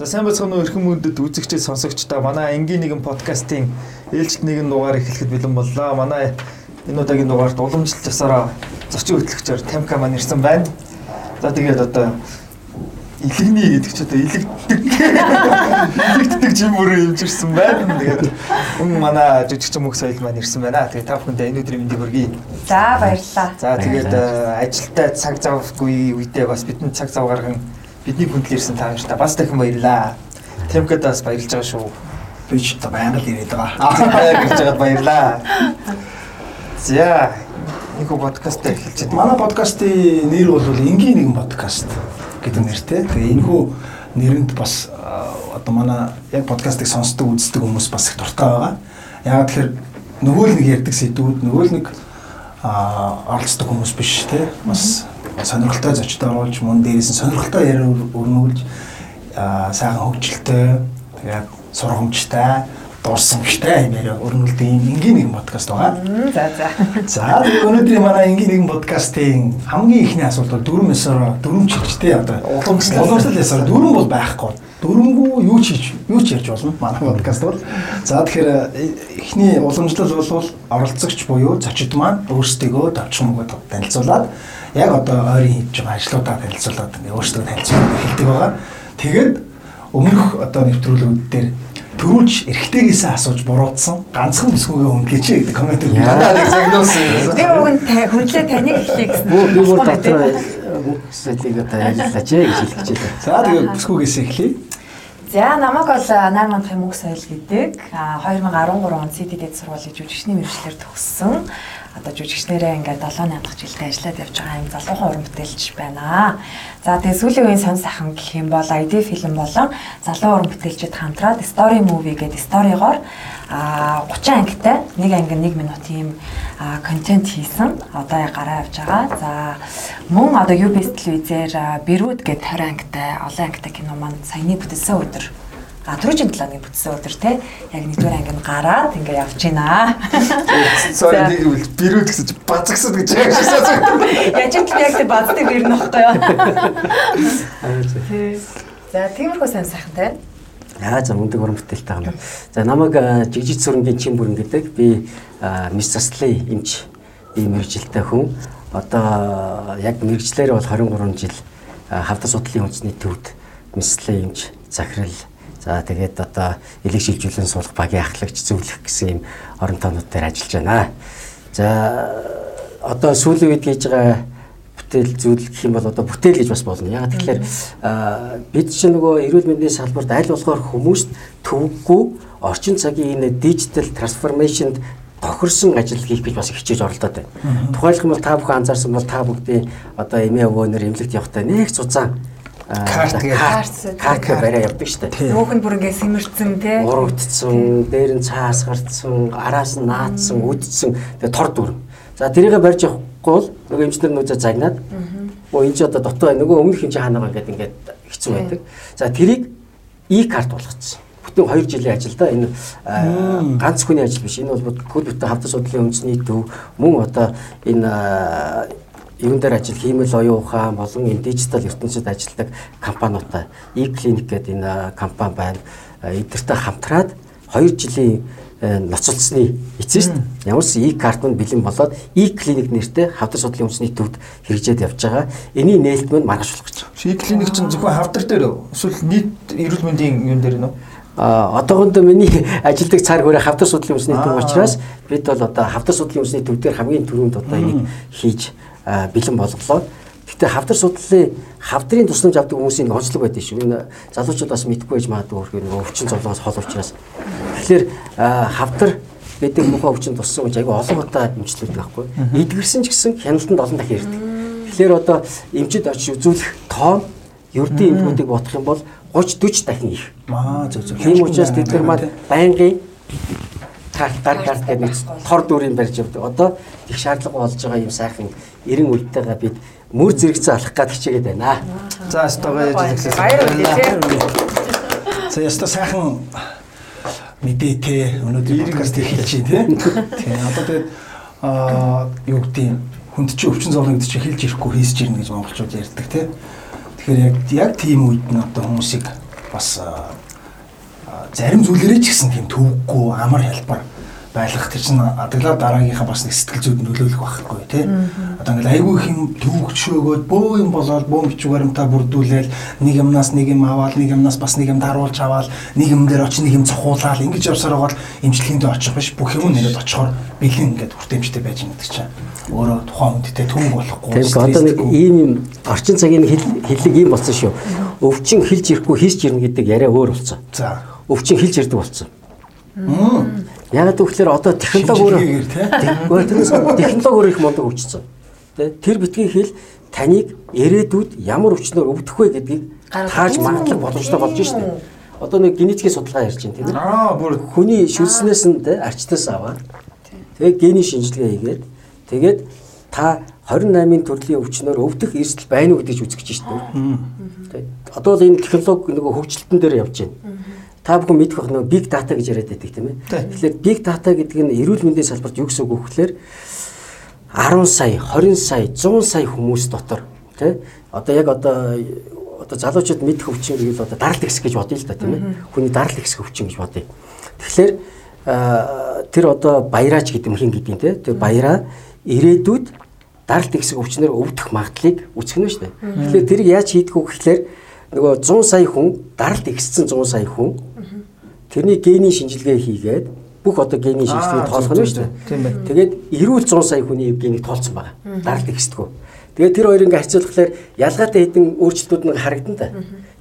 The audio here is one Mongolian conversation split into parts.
За сайн бацхан өрхөн мөндөд үзэгчд сонсогчдаа манай энгийн нэгэн подкастын ээлжид нэгэн дугаар эхлэхэд бэлэн боллоо. Манай энэ удаагийн дугаарт уламжлалт засаараа зочин хөтлөгчөөр Тамка маань ирсэн байна. За тэгээд одоо илэгний гэдэг ч одоо илэгдэг илэгддэг жимөрөө имжирсэн байна. Тэгээд хүн манай жижигч мөх соёл маань ирсэн байна. Тэгээд та бүхэндээ энэ өдрийн мэндийг хүргэе. За баярлалаа. За тэгээд ажилдаа цаг завгүй үедээ бас бидний цаг зав гарган бидний хүндэл ирсэн та нартай бас дахин баярлаа. Темкад бас баярлж байгаа шүү. Би ч одоо байнга л ирээд байгаа. гэж жагаад баярлаа. За энэ подкаст эхэлж байна. Манай подкастын нэр бол энгийн нэгэн подкаст гэдэг нэртэй. Тэгээ энэ хүү нэрэнд бас одоо манай яг подкастыг сонсдог үздэг хүмүүс бас их дуртай байгаа. Яг тэгэхээр нөгөө л нэг ярьдаг сэдвүүд нөгөө л нэг а оролцдог хүмүүс биш те бас сонирхолтой зочдод оруулж мөн дээрээс нь сонирхолтой яриа өрнүүлж сайхан хөгжилтэй тэгээд сургамжтай дуурсамжтай юм яриа өрнүүлдэг юм энгийн нэгэн подкаст байгаа. За за. За өнөөдрийн манай энгийн нэгэн подкастын хамгийн ихний асуулт бол дөрөв месороо дөрөв чигчтэй одоо уламжлал ясаар дөрөв бол байхгүй. Дөрөнгөө юу ч хийж юу ч ярьж болно манай подкаст бол. За тэгэхээр эхний уламжлал бол оролцогч буюу зочид маань өөрсдөө мөгөд танилцуулаад яг одоо ойрын хийж байгаа ажлуудаа танилцуулаад ингээ өөрсдөө танилцуулаад хэлдэг байгаа. Тэгээд өмнөх одоо нэвтрүүлгүүд дээр төрүүлж эргэтэйгээсээ асууж буруутсан ганцхан бүсгүйгээ өнгөч гэдэг коммент өгсөн. Надад загнуулсан. Би уг нь хүнлээ таныг эхлэе гэсэн. Би бүр дотор хүмүүсийг одоо яллаач гэж хэлэх гэж байна. За тэгээд бүсгүйгээсээ эхлэе. За намайг бол Нар мандахын мөнх соёл гэдэг 2013 он CDD сургуулийн жүжигчний мэргэжлэр төгссөн одоо жүжигчнэрээ ингээд 7 8 дахь жилдээ ажиллаад явж байгаа юм залуухан уран бүтээлч байна. За тэгээ сүүлийн үеийн сонь сайхан гэх юм бол ID фильм болон залуу уран бүтээлчид хамтраад Story Movie гэдэг сторигоор а 30 ангитай нэг анги 1 минутын юм контент хийсэн. Одоо гараа явж байгаа. За мөн одоо UBS телевизээр Бэрүүд гэдэг 20 ангитай олон ангитай кино маань саяны бүтэлсэн өдөр А түрүүчийн талааны бүтсэн өдөр те яг нэгдүгээр ангинд гараад ингээ явж байна. Sorry нэг үл бирүүд гэсэн чи базагсад гэж яг шисаа. Яаж ч яг тэг баздаг бир нөхгүй юу. За тиймэрхүү сайн сайхантай. Яа за мөндөг уран бүтээлтэй юм. За намайг жижиг зүрэнгийн чин бүрэн гэдэг би мис заслын эмч ийм мэрэгжилтэй хүн. Одоо яг мэрэгчлэр бол 23 жил хавдар судлалын үндэсний төвд мислээ эмч захирал За тэгээд одоо элэг шилжүүлэн суулгах багийн ахлагч зөвлөх гэсэн юм орон тоонууд дээр ажиллаж байна. За одоо сүүлийн үед хийж байгаа бүтээл зүйл гэх юм бол одоо бүтээл гэж бас болно. Яг тэгэхээр бид чинь нөгөө эрүүл мэндийн салбарт аль болохоор хүмүүст төвөггүй орчин цагийн энэ дижитал трансформашнд тохирсон ажил хийх гэж бас хичээж оролдоод байна. Тухайлх юм бол та бүхэн анзаарсан бол та бүгдийн одоо эмээ өвөөнөр эмнэлэгт явахдаа нэг цуцаан карт карт карт барай явдаг шүү дээ. Нүүх нь бүр ингээ сэмэрцэн тий. Урагдсан, дээр нь цаас гарцсан, араас нь наадсан, үдцсэн тэгээ тор дүр. За тэрийгэ барьж явахгүй бол нөгөө эмчнэр нүүзэ загнаад оо энэ ч одоо дотоо нөгөө өмнөх юм чи хаанаа гэдэг ингээд хэцүү байдаг. За тэрийг и карт болгоцсон. Бүтэн 2 жилийн ажил да энэ ганц хүний ажил биш. Энэ бол код бүтэн хавдар судлалын үндэсний төв мөн одоо энэ юун дээр ажил хиймэл оюун ухаан болон энэ дижитал ертөнцид ажилладаг компаниудаа e-clinic гэдэг энэ компани байна. Эдгэртэй хамтраад 2 жилийн ноцолцсны эцэст ямар ч e-карт нь бэлэн болоод e-clinic нэртэй хавдар судлалын үндэсний төвд хэрэгжээд явж байгаа. Эний нээлтмэнд маргааш болох гэж байна. E-clinic чинь зөвхөн хавдар дээр эсвэл нийт эрүүл мэндийн юун дээр нөө? А одоохондоо миний ажилдаг цаар хөрөө хавдар судлалын үндэсний төв учраас бид бол одоо хавдар судлалын үндэсний төв дээр хамгийн түрүүнд одоо энийг хийж бэлэн болголоо. Гэтэ хавдар судлалын хавдрын тусламж авдаг хүмүүсийн нэг онцлог байдаг шүү. Энэ залуучууд бас мэдгүй байж магадгүй хөрхөө нөгөө өвчин зовлонгоос хол учраас. Тэгэхээр хавдар гэдэг мөхөө өвчин туссан хүн айгүй олон удаа эмчлүүлдэг байхгүй. Эдгэрсэн ч гэсэн хяналтанд олон дахин ирдэг. Тэгэхээр одоо эмчид очиж үзүүлэх тоон ердийн эмгүүдийг бодох юм бол 30 40 дахин их. Аа зөв зөв. Тийм учраас тэд нар маань байнгын карт гар карт гэдэг нэг тор дүүрийн барьж явдаг. Одоо их шаардлага болж байгаа юм сайхан 90 үлдэйгээ бид мөр зэрэгцээ алах гад хичээгээд байна. За стогоо яжлээ. Баяр үлдээ. За яста сайхан мэдээ те өнөөдөр подкаст хийж чинь те. Тийм одоо тэгээд аа юу гэдэг хүнд чи өвчин зовлон гэдэг чи хэлж ирэхгүй хийсэж ирнэ гэж монголчууд ярьдаг те. Тэгэхээр яг яг тийм үед нь одоо хүмүүсийг бас зарим зүйлэрээ ч гэсэн тийм төвөггүй амар хэлбэр байлгах тэр чинь адаглаа дараагийнхаа бас нэг сэтгэл зүйд нөлөөлөх байхгүй тий. Одоо ингээл айгүй их юм төвөгчөөгөөд бөө юм болоод бөө бичиг баримтаа бүрдүүлээл нэг юмнаас нэг юм аваад нэг юмнаас бас нэг юм даруулж аваад нэг юм дээр очиж нэг юм цохуулаад ингэж явсаар байгаа бол имчилгээндээ очих биш бүх юм нэрэд очихоор бэлэн ингээд хүртээмжтэй байж байгаа гэдэг чинь өөрөө тухайн үедээ төвөг болохгүй. Тэгэхээр одоо нэг ийм юм орчин цагийн хэллэг ийм болсон шүү. Өвчин хилж ирэхгүй хийсч ирнэ гэдэг яриа өөр болсон. За. Өвчин хилж ирдэг болсон. Яг гэвэл одоо технологи өөр технологи өөр их мундаг. Тэ тэр битгий хэл таныг ирээдүйд ямар өвчнөр өвдөх вэ гэдгийг тааж магадлал боломжтой болж шээ. Одоо нэг генетикийн судалгаа ярьж байна тийм ээ. Аа бүр Хүний шүлснээс нь тэ арчнаас аваад тэгээ гений шинжилгээ хийгээд тэгээд та 28-ын төрлийн өвчнөр өвдөх эрсдэл байна уу гэж үзэж шээ. Тэ одоо л энэ технологи нөгөө хөгжилтөн дээр явж байна та бүхэн мэдэх байх нөгөө big data гэж яриад байдаг тийм ээ. Тэгэхээр big data гэдэг нь эрүүл мэндийн салбарт юу гэсэн үг вэ гэхээр 10 сая, 20 сая, 100 сая хүмүүс дотор тий одоо яг одоо одоо залуучууд мэдэх өвчин гэвэл одоо даралт ихс гэж бодъё л да тийм ээ. Хүний даралт ихс өвчин гэж бодъё. Тэгэхээр тэр одоо баяраач гэдэг юм хин гэдэг юм тий. Тэр баяраа ирээдүйд даралт ихс өвчнөр өвдөх магадлалыг үүсгэнэ шүү дээ. Тэгэхээр тэрийг яаж хийдэг вэ гэхээр нөгөө 100 сая хүн даралт ихссэн 100 сая хүн тэрний гений шинжилгээ хийгээд бүх одоо гений шинжилгээг тоолох нь шүү дээ. Тэгээд эрүүл 100 сая хүний генийг тоолцсон байгаа. Даралт ихсдэггүй. Тэгээд тэр хоёрыг ингээ харьцуулахаар ялгаатай хэдэн өөрчлөлтүүд нэг харагдан та.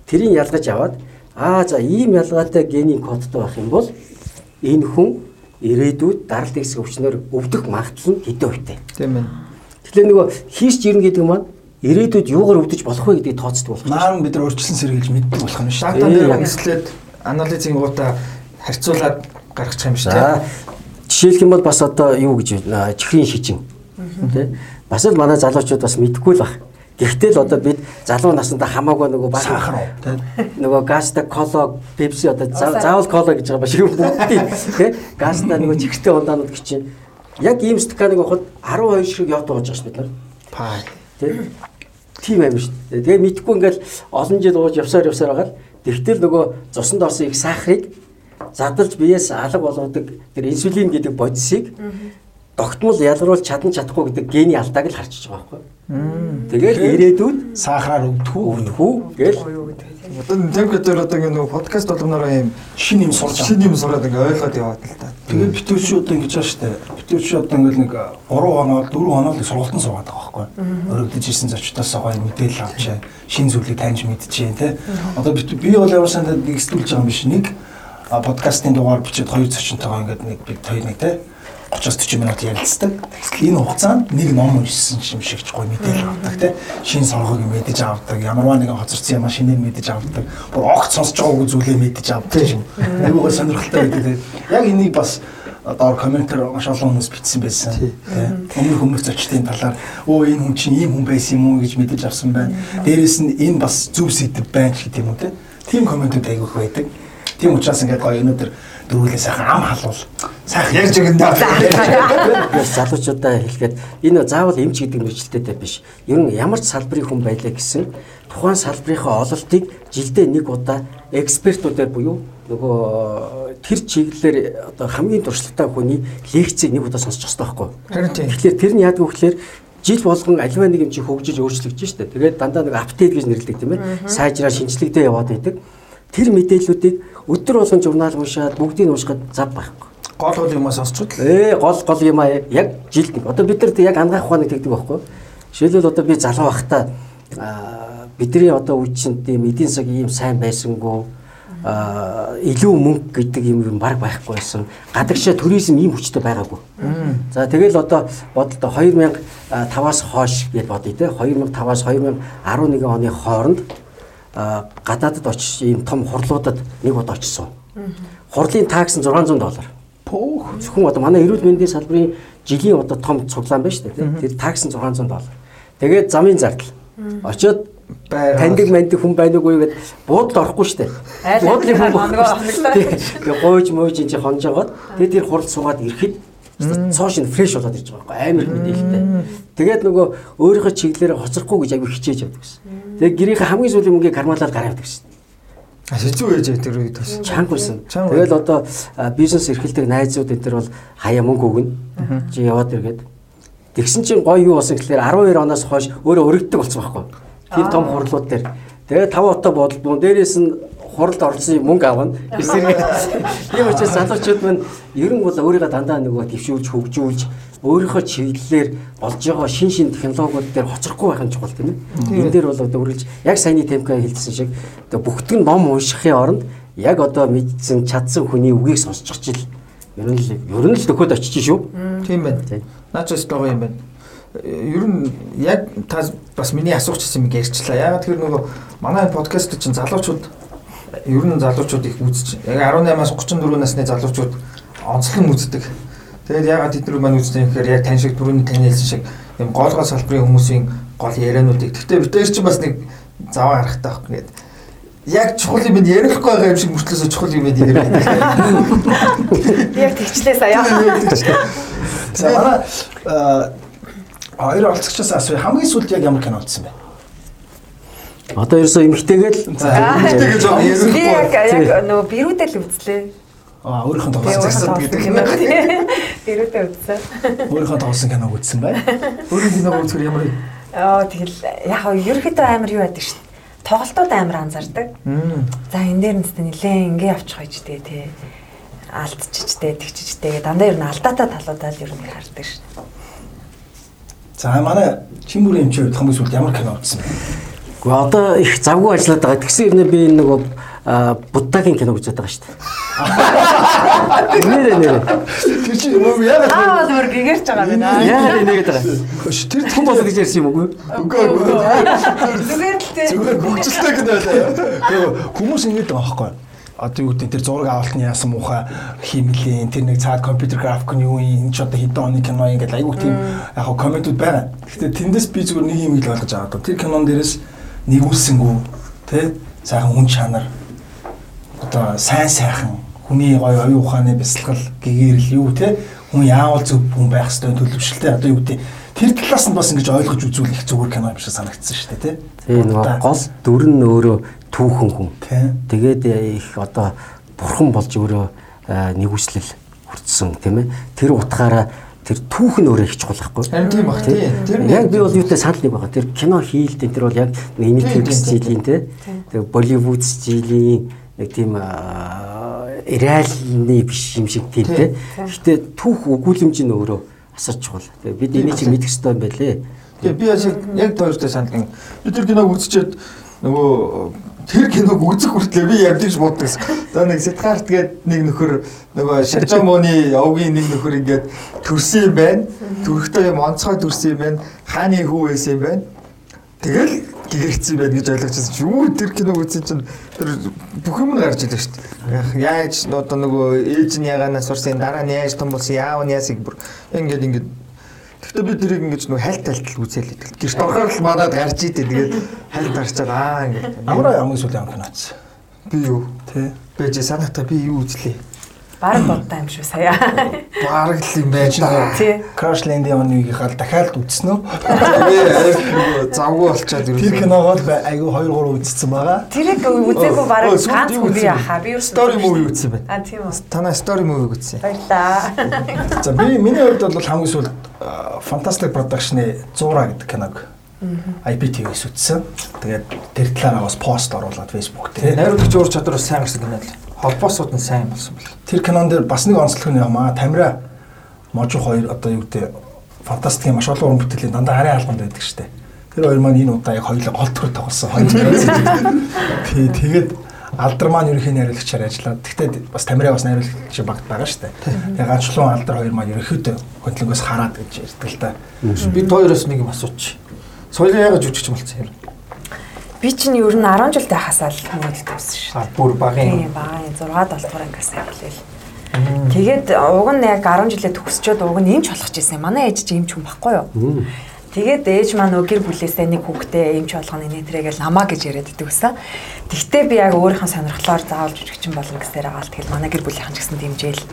Тэрийг ялгаж аваад аа за ийм ялгаатай гений кодтой байх юм бол энэ хүн ирээдүйд даралт ихсэх өвчнөр өвдөх магадлал нь хэдэн хувьтай. тийм байна. Тэгэхээр нөгөө хийсч ирнэ гэдэг маань ирээдүйд юугаар өвдөж болох вэ гэдгийг тооцдог болох. Маань бид нар өөрчлөн сэргийлж мэддэг болох юм шүү. Дата Ээ, дээр үндэслээд анализийн гутаа харьцуулаад гаргачих юм шүү За жишээлх юм бол бас одоо юу гэж чихрийн шижин. Тий бас л манай залуучууд бас мэдэхгүй л баг. Гэхдээ л одоо бид залуу насндаа хамаагүй нөгөө баг Сахар нөгөө газта кола пепси одоо за- заавал кола гэж байгаа ба шиг бүгдий тий газта нөгөө чихртэй ундаанууд гэж чинь яг ийм стаканыг авахд 12 шиг яв дууж байгаа ш бид нар. Пай. тий тийм амир шүү дээ. Тэгээ мэдхгүй ингээл олон жил ууж явсаар явсаар байгаа л тэгтэл нөгөө цуснд орсон их сахарыг задалж биеэс алга болгодог тэр инсулин гэдэг бодисыг тогтмол ялгаруулж чадан чадахгүй гэдэг гений алдааг л харчиж байгаа байхгүй. Тэгээд ирээдүйд Сахараар өвдөхүү. хүү гээл Одоо темп дээр одоо ингэ нөгөө подкаст болгоноор юм Шин юм сурч шин юм сураад ингээ ойлгоод яваад л та. Тэгээд битүүчүүд ингэж байна штэ. Битүүчүүд одоо ингээл нэг 3 хоноо 4 хоноо л сургалтын суугаад байгаа байхгүй. Өргөдөж ирсэн зочдоос гоё мэдээлэл авчаа. Шин зүйлийг таньж мэдчихээн те. Одоо би бол ямар сандаа нэг стүүлж байгаа юм биш. Нэг подкастын дугаар бичээд хоёр зочинтойгоо ингээд нэг бид хоёр нэг те 30-40 минут ярилцдаг. Энэ хугацаанд нэг ном уншсан юм шигч гоё мэдээлэл авдаг те. Шин сонгоог мэдэж авдаг. Ямарваа нэгэн хоцорсон юм шинээр мэдэж авдаг. Бүр огт сонсож байгаагүй зүйлээ мэдэж авдаг юм. Айгуу гоё сонирхолтой байдаг. Яг энийг бас доор комментэр маш олон хүмүүс бичсэн байсан. Тэ. Өмнөх өмнөх зочдын талаар өө энэ хүн чинь ийм хүн байсан юм уу гэж мэдэж авсан байна. Дээрээс нь энэ бас зөв сэдв байна ч гэдэг юм уу. Тим комментүүд айгүйх байдаг. Тийм учраас ингээд гоё өнөөдөр дөрвөлээ сайхан ам халуул. Сайхан Ярьж өгнө. Залуучуудаа хэлэхэд энэ заавал эмч гэдэг мэржэлтэйтэй биш. Ер нь ямар ч салбарын хүн байлаа гэсэн тухайн салбарынхаа ололтыг жилдээ нэг удаа экспертүүдээр буюу нөгөө тэр чиглэлээр одоо хамгийн туршлагатай хүний лекцийг нэг удаа сонсох хэрэгтэй байхгүй юу? Харин тийм. Тэгэхээр тэр нь яадаг вэ гэхээр жил болгон альва нэг юм чи хөгжиж өөрчлөгдөж штэ. Тэгээд дандаа нэг апдейт гэж нэрлэдэг тийм ээ. Сайжраа шинжлэхдээ яваад байдаг. Тэр мэдээллүүдийг өдөр болгон журнал уншаад бүгдийг уншихад зав байхгүй. Гол гол юмаа сонсчод л. Ээ гол гол юм аа яг жилд нэг. Одоо бид нар яг ангаах ухааныг тэгдэг байхгүй. Жишээлбэл одоо би залуу байхдаа аа, бидний одоо үе чинь тийм эдийн засаг ийм сайн байсангүй илүү мөнгө гэдэг юм юм баг байхгүй байсан. Гадагшаа туризм ийм хүчтэй байгаагүй. За тэгэл одоо бодолтой 2005-аас хойш гэж бодъё те 2005-аас 2011 оны хооронд гадаадд очиж ийм том хурлуудад нэг удаа очсон. Хурлын такс нь 600 доллар. Пөөх. Зөвхөн одоо манай эрүүл мэндийн салбарын жилийн одоо том цуглаан байна шүү дээ. Тэр такс нь 600 доллар. Тэгээд замын зардал. Очоод Байр таньдаг маньдаг хүн байна уугүй гэдээ буудал орохгүй шүү дээ. Айл Буудлын хүн шүү дээ. Тэгээд гойж мойж энэ чинь хонж агаад тэгээд тэр хурал суугаад ирэхэд цоош нь фреш болоод ирж байгаа байхгүй амар мэдээлэлтэй. Тэгээд нөгөө өөрийнхөө чиглэлээр хоцрохгүй гэж аягүй хичээж явдаг гэсэн. Тэгээд гэрийнхээ хамгийн сүүлийн мөнгийг кармалаад гараа явдаг гэсэн. Хэцүү ээж тэр үед бас. чанга байсан. Тэгэл одоо а, бизнес эрхэлдэг найзууд энэ төр бол хаяа мөнгө өгнө. Чи яваад иргээд. Тэгсэн чинь гоё юу болсон гэхээр 12 оноос хойш өөрөө өргөддөг болсон байхгүй. Тэр том хурлууд дээр. Тэгээ 5 отоо бодлоо. Дээрээс нь хуралд орсон мөнгө авна. Эсрэг. Тийм учраас залуучууд маань ер нь бол өөрийгөө дандаа нөгөө твшүүлж хөгжүүлж өөрийнхөө чиглэлээр олж байгаа шин шин технологиуд дээр хоцрохгүй байх нь чухал тийм ээ. Энэ дээр бол одоо үргэлж яг саяны темка хэлсэн шиг одоо бүгд нь ном уншихын оронд яг одоо мэдсэн чадсан хүний үгийг сонсчих чил ер нь л ер нь л төхөд очиж шүү. Тийм байна. Наачаас байгаа юм байна. Ер нь яг та бас миний асуух гэсэн юм ярьчлаа. Ягаад тэр нөгөө манай подкаст чинь залуучууд ер нь залуучууд их үзэж. Яг 18-аас 34 насны залуучууд онцлон үздэг. Тэгээд ягаад тэдний маань үздэг юм гэхээр яг тань шиг түрүүний таны хэлсэн шиг юм гол гол салбарын хүмүүсийн гол яриануудыг. Гэхдээ бид тэр чинь бас нэг заваа гарахтай байхгүй гэдэг. Яг чухал юм ярихгүй байгаа юм шиг мөртлөөсөө чухал юм яриад. Яг тэгчлээ сая. За манай хоёр олцогчоос асууя. Хамгийн сүүлд яг ямар кино үзсэн бэ? Одоо ерөөсөө эмхтэйгээл Тэгэж байгаа Би ярихгүй. яг яг нөгөө бирүүдэл үзлээ. Аа өөрийнхөө Би тоглосон өөрөө гэдэг юм. кино. Бирүүдэл үзсэн. өөрийнхөө тоглосон киног үзсэн бай. Өөрийн киног үзэхээр ямар юм? Аа тэгэл яг хаа ерөөхдөө амар юу яадаг шүү дээ. Тоглолтууд амар анзаардаг. За энэ дээр нэстэ нилээн ингээ авчих байжтэй те. Алдчихжтэй, тэгчжтэй гэ дандаа ер нь алдаатай талуудаа л ер нь хардаг шүү дээ. За манай Чимбүрийн эмчээр хамгийн сүүлд ямар кино үзсэн бэ? Гэхдээ одоо их завгүй ажиллаад байгаа. Тэгсэн юм би энэ нөгөө Буддагийн кино үзээд байгаа шүү дээ. Нэрэ нэрэ. Тэр чинь юм яагаад Аа бүр гэгэрч байгаа байна. Яагаад энийгээд байгаа. Тэр Хүн болоо гэж ярьсан юм уу? үгүй үгүй. Зүгээр л те. Зүгээр хөгжилтэй кино байлаа. Хүмүүс ингэж байгаа байхгүй юу? Одоо юу гэдэг тэр зураг авалтны яасан муухай химлийн тэр нэг цаад компьютер график нь юу юм энэ ч одоо хэдэн оны кино юм гэдэг айгүй тийм яг хаа комментууд байгаа. Гэхдээ тэндээс би зүгээр нэг юм л ойлгож байгаа. Тэр кинон дээрээс нэгүүлсэнгүү тэ? Сайхан хүн чанар. Одоо сайн сайхан хүний гоё оюун ухааны бясалгал гэгэрэл юу те хүн яавал зөв хүн байх ёстой төлөвшөлтэй. Одоо юу гэдэг тэр талаас нь бас ингэж ойлгож үзүүлэх зүгээр кино юм шиг санагдсан шүү дээ Тэгээ нөгөө гол дүр нь өөрөө түүхэн хүн. Тэгээд их одоо бурхан болж өөрөө а, нэгүслэл хүртсэн тийм ээ. Тэр утгаараа тэр түүхэн өөрөө их чухал байхгүй. Харин тийм бах тийм. Тэр Яг би бол юутай санал нэг байгаа. Тэр кино хийлдэн тэр бол яг Netflix тийм, жилийн тийм. Тэгээ Болливуд жилийн нэг тийм реалны биш юм шиг тийм тийм. Гэхдээ түүх өгүүлэмж нь өөрөө асар чухал. Тэгээ бид энийг чи мэдэх хэрэгтэй юм байлээ. Тэгээ би яг яг тоортой санал. Би тэр киног үзчихэд нөгөө тэр киног үзэх хүртлээр би яг тийж боддог. За нэг Сэтхарт гээд нэг нөхөр нөгөө Шажамоны овгийн нэг нөхөр ингээд төрсөн юм байна. Төрөхтэй юм онцгой төрсөн юм байна. Хааны хүү байсан юм байна. Тэгэл гэгэрцсэн байна гэж ойлгочихсон чи юу тэр киног үзсэн чинь тэр бүх юм гарч ирлээ шүү дээ. Яаж одоо нөгөө ээж нь ягаанаас сурсан дараа нь яаж том болсон яав нь яасыг бүр ингээд ингээд Гэхдээ би тэрийг ингэж нөгөө хальт талтал үзэл идэг. Гэрт орохоор л манад гарч идэв. Тэгээд хальт гарчаад аа ингээд. Амраа хамгийн сүүлийн кино үзсэн би юу? тий Бэж санаатаа би юу үзлээ? Бараг бодтой юм шүү сая. Бараг л юм байж байгаа. Тий. Crash Landing-ийн оныг дахиад үзсэн үү Тэгээ завгүй болчоод тэр киногоо л айгүй 2 3 үзсэн байгаа Тэрийг үзээгүй бараг ганц би бэ? яхаа. Би юу Story movie үзсэн байна. А тийм үү. Танаа story movie үзсэн. Баярлаа. За би миний хувьд бол хамгийн сүүлд Fantastic Production-ы 100 гэдэг киног IPTV-с үзсэн. Тэгээд тэр талаараа бас пост оруулаад Facebook дээр. Найруулагч уур чадвар бас сайн гарсан кино л. Холбоосууд нь сайн болсон бэл. Тэр кинон дээр бас нэг онцлог нь ямаа Тамира Можо хоёр одоо юу гэдэг фантастикийн маш олон уран бүтээлийн дандаа арай албанд байдаг штэ. Тэр хоёр маань энэ удаа яг хоёулаа гол төр тоглосон. Хоёр. Тий, тэгээд Алдар маань ерөнхий найруулагчаар ажиллаад. Гэхдээ бас Тамира бас найруулагч багт байгаа штэ. Тэгээд ганчлан Алдар хоёр маань ерөнхийдөө хөдөлгөөс хараад гэж ярьдаг л та. Би тооёроос нэг юм асууч. Соёлын ягаад жүжигч болсон юм? Би чинь ер нь 10 жил тахасаа л хүмүүст төвсөн шүү. А бүр багын. Тийм баа 6 7 дугаар ангиас эхлэв. Тэгээд уг нь яг 10 жилээ төгсчөөд уг нь эмч болгож ирсэн. Манай ээж чинь эмч хүн байхгүй юу? Тэгээд ээж маань нөгөө гэр бүлээсээ нэг хүүхдээ эмч болгоно нэтрэгээл намаа гэж яриад идэв гэсэн. Тэгтээ би яг өөрийнхөө сонирхлоор заавал жүжигчин болно гэсээр байгаа л тэгэл манай гэр бүлийнхэн ч гэсэн дэмжээл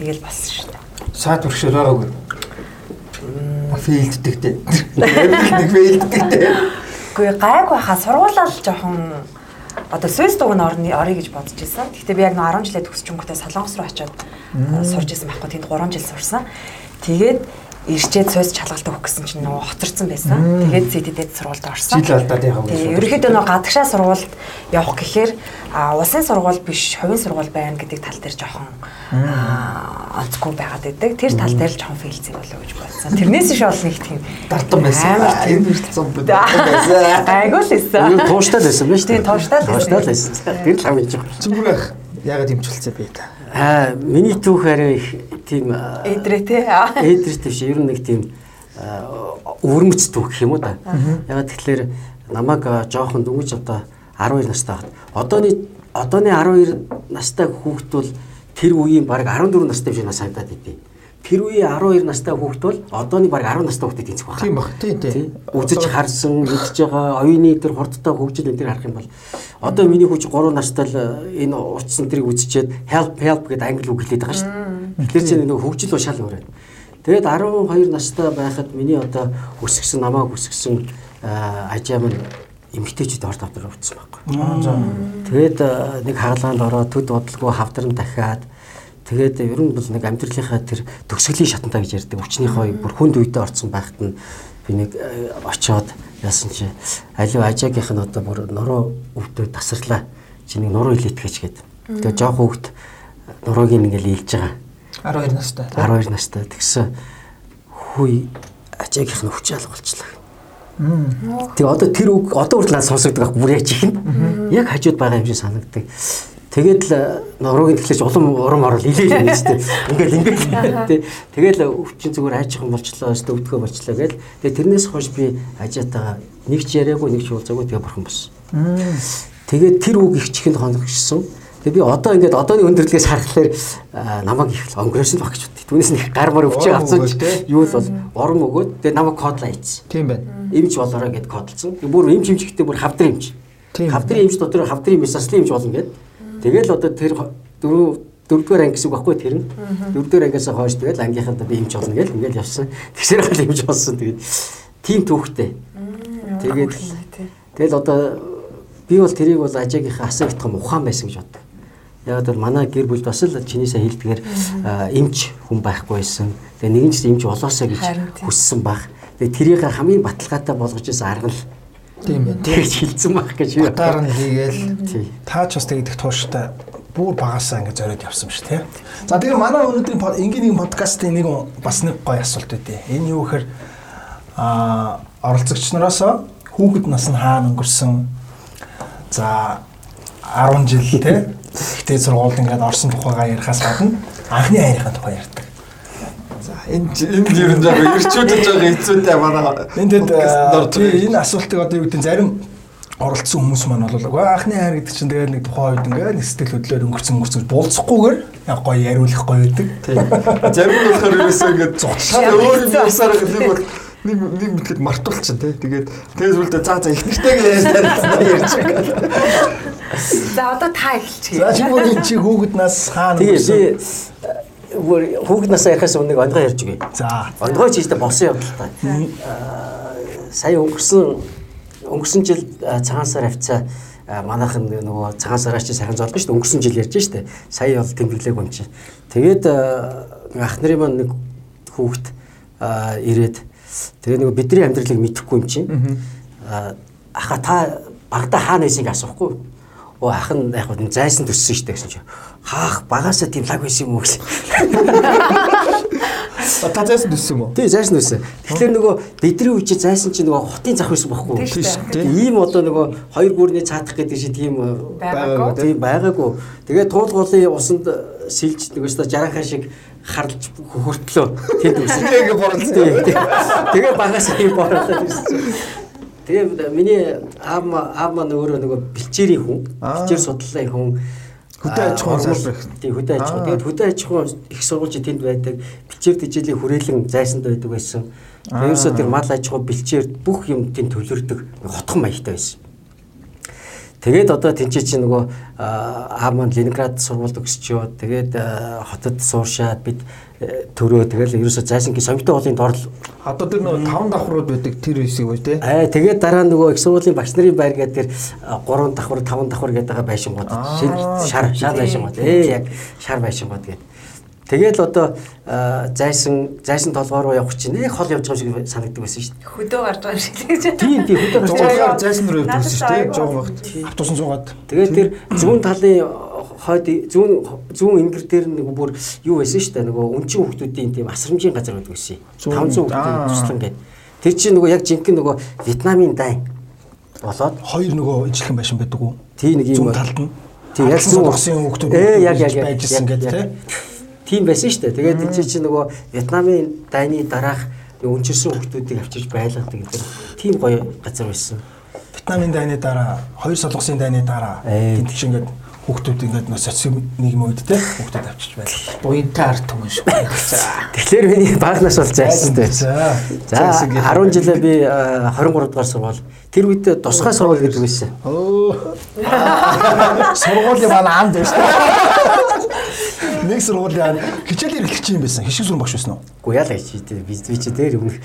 тэгэл болсон шүү дээ. Саад өргөшөөр байгаагүй. Фейлддэг дээ. Нэг фейлддэг дээ. Үгүй гайг байхаа сургуулаа л жоохон одоо Сwiss дуг нь орны орё гэж бодож ирсэн. Гэхдээ би яг нөө 10 жилээ төгсчөнгөтэй Солонгос руу очиод сурж исэн байхгүй тэнд 3 жил сурсан. Тэгээд ирчээд сойс чалгалт өгөх гэсэн чинь нөгөө хоцорсон байсан. Тэгээд CDD-д сургуульд орсон. Жил алдаад яхав. Тэгээ ерөнхийдөө нөгөө гадагшаа сургуульд явах гэхээр улсын сургууль биш, хувийн сургууль байна гэдэг тал дээр жоохон онцгүй байгаад байдаг. Тэр тал дээр л жоохон фейлцэг болоо гэж бодсон. Тэрнээс иш ол нэг тийм дартан байсан. Энэ хүртэл бод байсан. Айгуу л байсан. Юу тууштай байсан биз Тийм, тууштай л байсан. Л. Тэр л хамгийн жоо. Цэврэх ягаад имчүүлцээ бэ та? Аа, миний түүх арай их тийм Эдрээ те. Эдрээс тийш ер нь нэг тийм өвөрмөц түүх гэх юм уу да. Ягаад тэгэхээр намайг жоохон дөнгөж одоо 12 настай хат. Одооны одооны 12 настай хүүхэд бол тэр үеийн баг 14 настай биш надад санагдаад идэв. Тэр үеийн 12 настай хүүхэд бол одооны баг 10 настай хүүхдэд тэнцэх байна. Тийм баг. Тийм Тий. тийм. Үзэж харсан, мэдж байгаа оюуны тэр хурдтай хөгжил энэ төр харах юм бол одоо миний хүүч 3 настай л э, энэ урдсан тэрийг үзчихэд help help гэдэг англи үг хэлээд байгаа шүү дээ. Тэгэхээр чинь нэг хөгжил бол шал өөр. Тэгээд 12 настай байхад миний одоо өсгсөн намааг өсгсөн э, ажаа минь эмгтээчүүд орд авдар утсан байхгүй. Тэгээд э, нэг хаалгаанд ороод төд бодлого хавдран дахиад тэгээд ер нь бол нэг амьдралынхаа тэр төгсгөлийн шатантаа гэж ярьдаг. Өчнийхөө бүр хүнд үедээ орцсон байхад нь би нэг э, очоод яасан чи аливаа ажаагийнх нь одоо бүр нуруу өвдөө тасарлаа. Чи нэг нуруу илээтгэж гээд. Тэгээд жоох хөвгт нуруугийн ингээл ийлж байгаа. 12 настай. 12 настай тэгсэн хүй ажаагийнх нь хүч алга болчихлоо. Тэгээ одоо тэр үг одоо хүртэл надад сонсогддог бүр их нь. Яг хажууд байгаа юм шиг санагддаг. Тэгээд л нуруугийн тэгэхээр улам урам орол илээл юм шүү дээ. Ингээл ингээл тий. Тэгээд л өвчин зүгээр айжхан болчлоо, өстө өвдгөө болчлоо гээл. Тэгээд тэрнээс хойш би ажаатайгаа нэг ч яриаггүй нэг ч уулзаагүй тэгээ бурхан болсон. Тэгээд тэр үг их чихэнд хоногшсон. Тэгээ би одоо ингээд одооны өндөрлөгөөс харахаар аа, намайг их онгоросон баг гэж боддог. Түүнээс нэг гар мар өвчөө авсан ч юу л бол орон өгөөд тэгээ намайг кодлаа ийцсэн. Тийм байна. Имж болоорой гэд кодлцсон. Бүр имж имжихтэй бүр хавдар имж. Хавдрын имж дотор хавдрын имж заслын имж болно гэд. Тэгэл одоо тэр хо- дөрөв дөрөвдүгээр анги гэсэн үг байхгүй тэр нь. Дөрөвдүгээр ангиас хойш тэгэл ангийнхаа би имж болно гэл ингээл явсан. Тэгсэр гал имж болсон тэгээд тийм түүхтэй. Тэгээд тэгэл одоо би бол тэрийг бол ажаагийнхаа асар их том ухаан байсан гэж боддог. Яг бол манай гэр бүлд бас л чиний сайн хэлдгээр эмч хүн байхгүй байсан. Тэгээ нэгэн ч эмч болоосоо гэж хүссэн баг. Тэгээ тэрийг хамгийн баталгаатай болгож исэн арга л Тийм байна. тэгж хэлсэн баг гэж юу. Батаар нь хийгээл Тий. Та ч бас тэгдэх тууштай бүр багасаа ингэ зориод явсан шүү тий. За тэгээ манай өнөөдрийн энгийн нэг подкастын нэг бас нэг гоё асуулт үүдээ. Энэ юу гэхээр а оролцогч нараас хүүхэд нас нь хаана өнгөрсөн. За 10 жил тий. Гэтэ сургуульд ингээд орсон тухайгаа ярихаас гадна анхны хайрынхаа тухай ярьдаг. За энэ энэ ер нь жоо ирчүүдэж байгаа хэцүүтэй манай. Энд энэ асуултыг одоо юу гэдэг нь зарим оролцсон хүмүүс маань бол анхны хайр гэдэг чинь тэгээд нэг тухайн үед ингээд нэг сэтгэл хөдлөлөөр өнгөрцөн өнгөрцөн болцохгүйгээр яг гоё яриулах гоё байдаг. Тийм. Зарим нь болохоор ерөөсөө ингээд зогсоод өөр юм ясаар гэх юм бол нэг нэг мэдлэг мартуулчихын тий. Тэгээд тэгээс үлдээ заа за их яаж тарихсан ярьж байгаа. За одоо та эхэлчихье. За чи энэ чи хүүхэд нас хаана Тэгээ би хүүхэд насаа ярихаас өмнө нэг онгой ярьж өгье. За. Онгой чийдэ болсон явдалтай. Аа, Сая өнгөрсөн өнгөрсөн жил а, цагаан сар хавцаа а, манайхан нөгөө цагаан сараа чи сайхан золгоо шүү дээ. Өнгөрсөн жил ярьж штэ. Сая бол тэмдэглээг юм чи. Тэгээд ах нарын маань нэг хүүхэд ирээд тэгээ нөгөө бидний амьдралыг мэдэхгүй юм чинь. Аха та багада хаана байсыг асуухгүй. Оо ах нь яг нь зайсан төссөн штэ гэсэн чи. Хаах багасаа тийм лаг байсан юм уу гэсэн. Та зайсан төссөн юм уу? Тий зайсан үсэн. Тэгэхээр нөгөө бидний үе чи зайсан чи нөгөө хотын зах байсан байхгүй. Дээ. Ийм одоо нөгөө хоёр гүрний цаадах гэдэг шиг тийм э, Байгаагүй. Тийм байгаагүй. Тэгээ туулгуулын усанд сэлж нөгөө өстө жарахаа шиг харлж хөхөртлөө. Тэнд үсэн. Тэгээ ингээ борлоо. Тэгээ багаас ийм борлоо гэсэн. Тэгээ миний аав аав маань өөрөө нөгөө бэлчээрийн хүн, бэлчээр судлалын хүн Хөдөө аж ахуйн салбар. Тийм хөдөө аж ахуй. Аа. Тэгээд хөдөө аж ахуйн их сургууль тэнд байдаг. Бэлчээр тэжээлийн хүрээлэн зайсанд байдаг байсан. Тэрөөсөө тэр мал аж ахуй бэлчээр бүх юм тэнд төлөрдөг хотхон маягтай байсан. Тэгээд одоо тэнцээ чи нөгөө аа маань Ленинград сургуульд өгсчөө. Тэгээд хотод сууршаад бид төрөө тэгэл ерөөсө зайсангийн соёмтой уулын дор Одоо тэр нөгөө таван давхрууд байдаг тэр хэсэг бай тээ. Аа тэгээд дараа нөгөө их сургуулийн багш нарын байр гэдэг тэр 3 давхар 5 давхар гэдэг байшингууд шар шар байшингууд ээ яг шар байшингууд гэдэг. Тэгэл одоо зайсан зайсан толгоор руу явах чинь нэг хол явж байгаа шиг санагддаг байсан шүү дээ. Хөдөө гарч байгаа шиг л гэж. Тийм тийм хөдөө гарч байгаа. Зайсан руу явдаг шүү дээ. Жоо багт. Автобусан суугаад. Тэгээд тэр зүүн талын хойд зүүн зүүн ингэр дээр нэг бүр юу байсан шүү дээ. Нөгөө өнчин хүмүүсийн тийм асрамжийн газар байдаг байсан. 500 хүмүүсийн туслан гэдэг. Тэр чинь нөгөө яг жинхэнэ нөгөө Вьетнамын дай болоод хоёр нөгөө ижилхэн байшин байдаг уу? Тийм нэг юм. Зүүн талд нь. Тийм яг зүүн усын хүмүүс ээ яг яг байжсэн гэдэг тийм тийм байсан шүү дээ. Тэгээд энэ чинь нөгөө Вьетнамын дайны дараах өнчирсэн хүмүүсийг авчирч байлгадаг гэдэг тийм гоё газар байсан. Вьетнамын дайны дараа, хоёр солонгосын дайны дараа тэнд чинь ингээд хүүхдүүд ингээд нөө социал нийгэм үед те хүүхдүүд авчирч байлаа. Буянтай арт түмэн шүү. Тэгэхээр миний багнаас бол зайсан дээ. За 10 жилээ би 23 дугаар сургууль. Тэр үед тусгай сургууль гэдэг байсан. Өө. Сургуулийн манай анд байж та. Нэг сургуулийн хичээл эрхлэгч юм байсан. Хишиг сүрэн багш байсан уу? Үгүй яа л гэж би би чи дээр өмнөх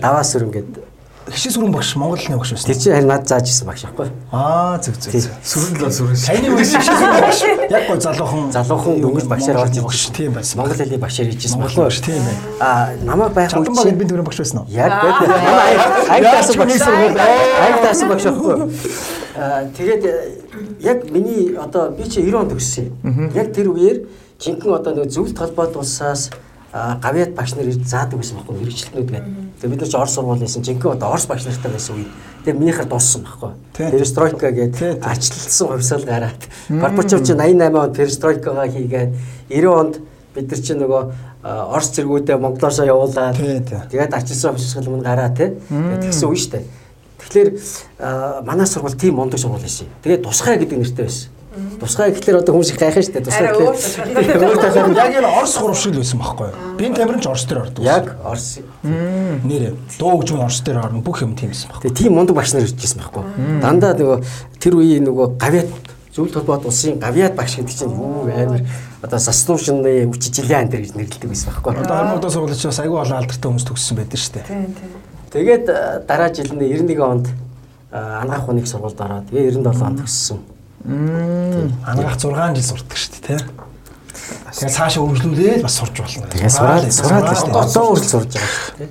даваа сүрэн гэдэг хишиг сүрэн багш Монголын багш байсан. Тэр чинь харин над зааж исэн багш аахгүй. Аа зүг зүг. Сүрэн л сүрэн. Саяны үеийн хишиг сүрэн багш. Яг гоо залуухан залуухан дөнгөж багшаар орж багш тийм байсан. Монгол хэлний багшаар хийжсэн багш багш тийм ээ. Аа намайг байх үед чинь би төрийн багш байсан уу? Яг. Аяг таасан багш. Аяг таасан багш аахгүй. Аа тэгээд яг миний одоо би чи 90 онд төгссөн. Яг тэр үеэр жинхэнэ одоо нэг зөвлөлт холбоот улсаас гавьяат багш нар ирж заадаг байсан байхгүй мэрэгчлэнүүд гэдэг. Тэгээ бид нар ч Орос сургууль байсан. Жинхэнэ одоо Орос багш нартай байсан үе. Тэгээ минийхэр дууссан байхгүй. Перестройка гэдэг арчлалсан хувьсал гараад Горбачев чи 88 онд перестройкагаа хийгээд 90 онд бид нар чи нөгөө Орос зэргүүдээ Монголоосоо явуулаад тэгээд арчилсан хувьсгал мөн гараа тий. Тэгсэн үе штэ. Тэгэхээр манай сургууль тийм мундаг сургууль байсан. Тэгээд тусгай гэдэг нэртэй байсан. Тусгай гэхэлэр одоо хүмүүс их гайхаа шүү дээ. Тусгай гэхэлэр өөр талаар яг энэ Орос гурав шиг л байсан байхгүй юу? Би тамирын ч Орос дээр ордог. Яг Орос. Нэрээ дуу хөгжмөн Орос дээр орно бүх юм тийм байсан байхгүй. Тэгээ тийм мундаг багш нар иржсэн байхгүй. Дандаа нөгөө тэр үеийн нөгөө гавьяат зөвлөлт холбоот улсын гавьяат багш гэдэг чинь юу амар одоо саслуушны үчи жилийн ан дээр гэж нэрлэдэг байсан байхгүй. Одоо хармуудаа сургууль чи бас айгүй олон алдартай хүмүүс төгссөн байдаг шүү дээ. Тийм тийм. Тэгээд дараа жилд 91 онд ангаах хүнийг сургуульд ороод тэгээ 97 онд төгссөн. Ангаах 6 жил сурдаг шүү дээ, тийм. Тэгээ цаашаа үргэлжлүүлээд бас сурж болно. Тэгээ сураад сураад л шүү дээ. Одоо үргэлж сурж байгаа шүү дээ.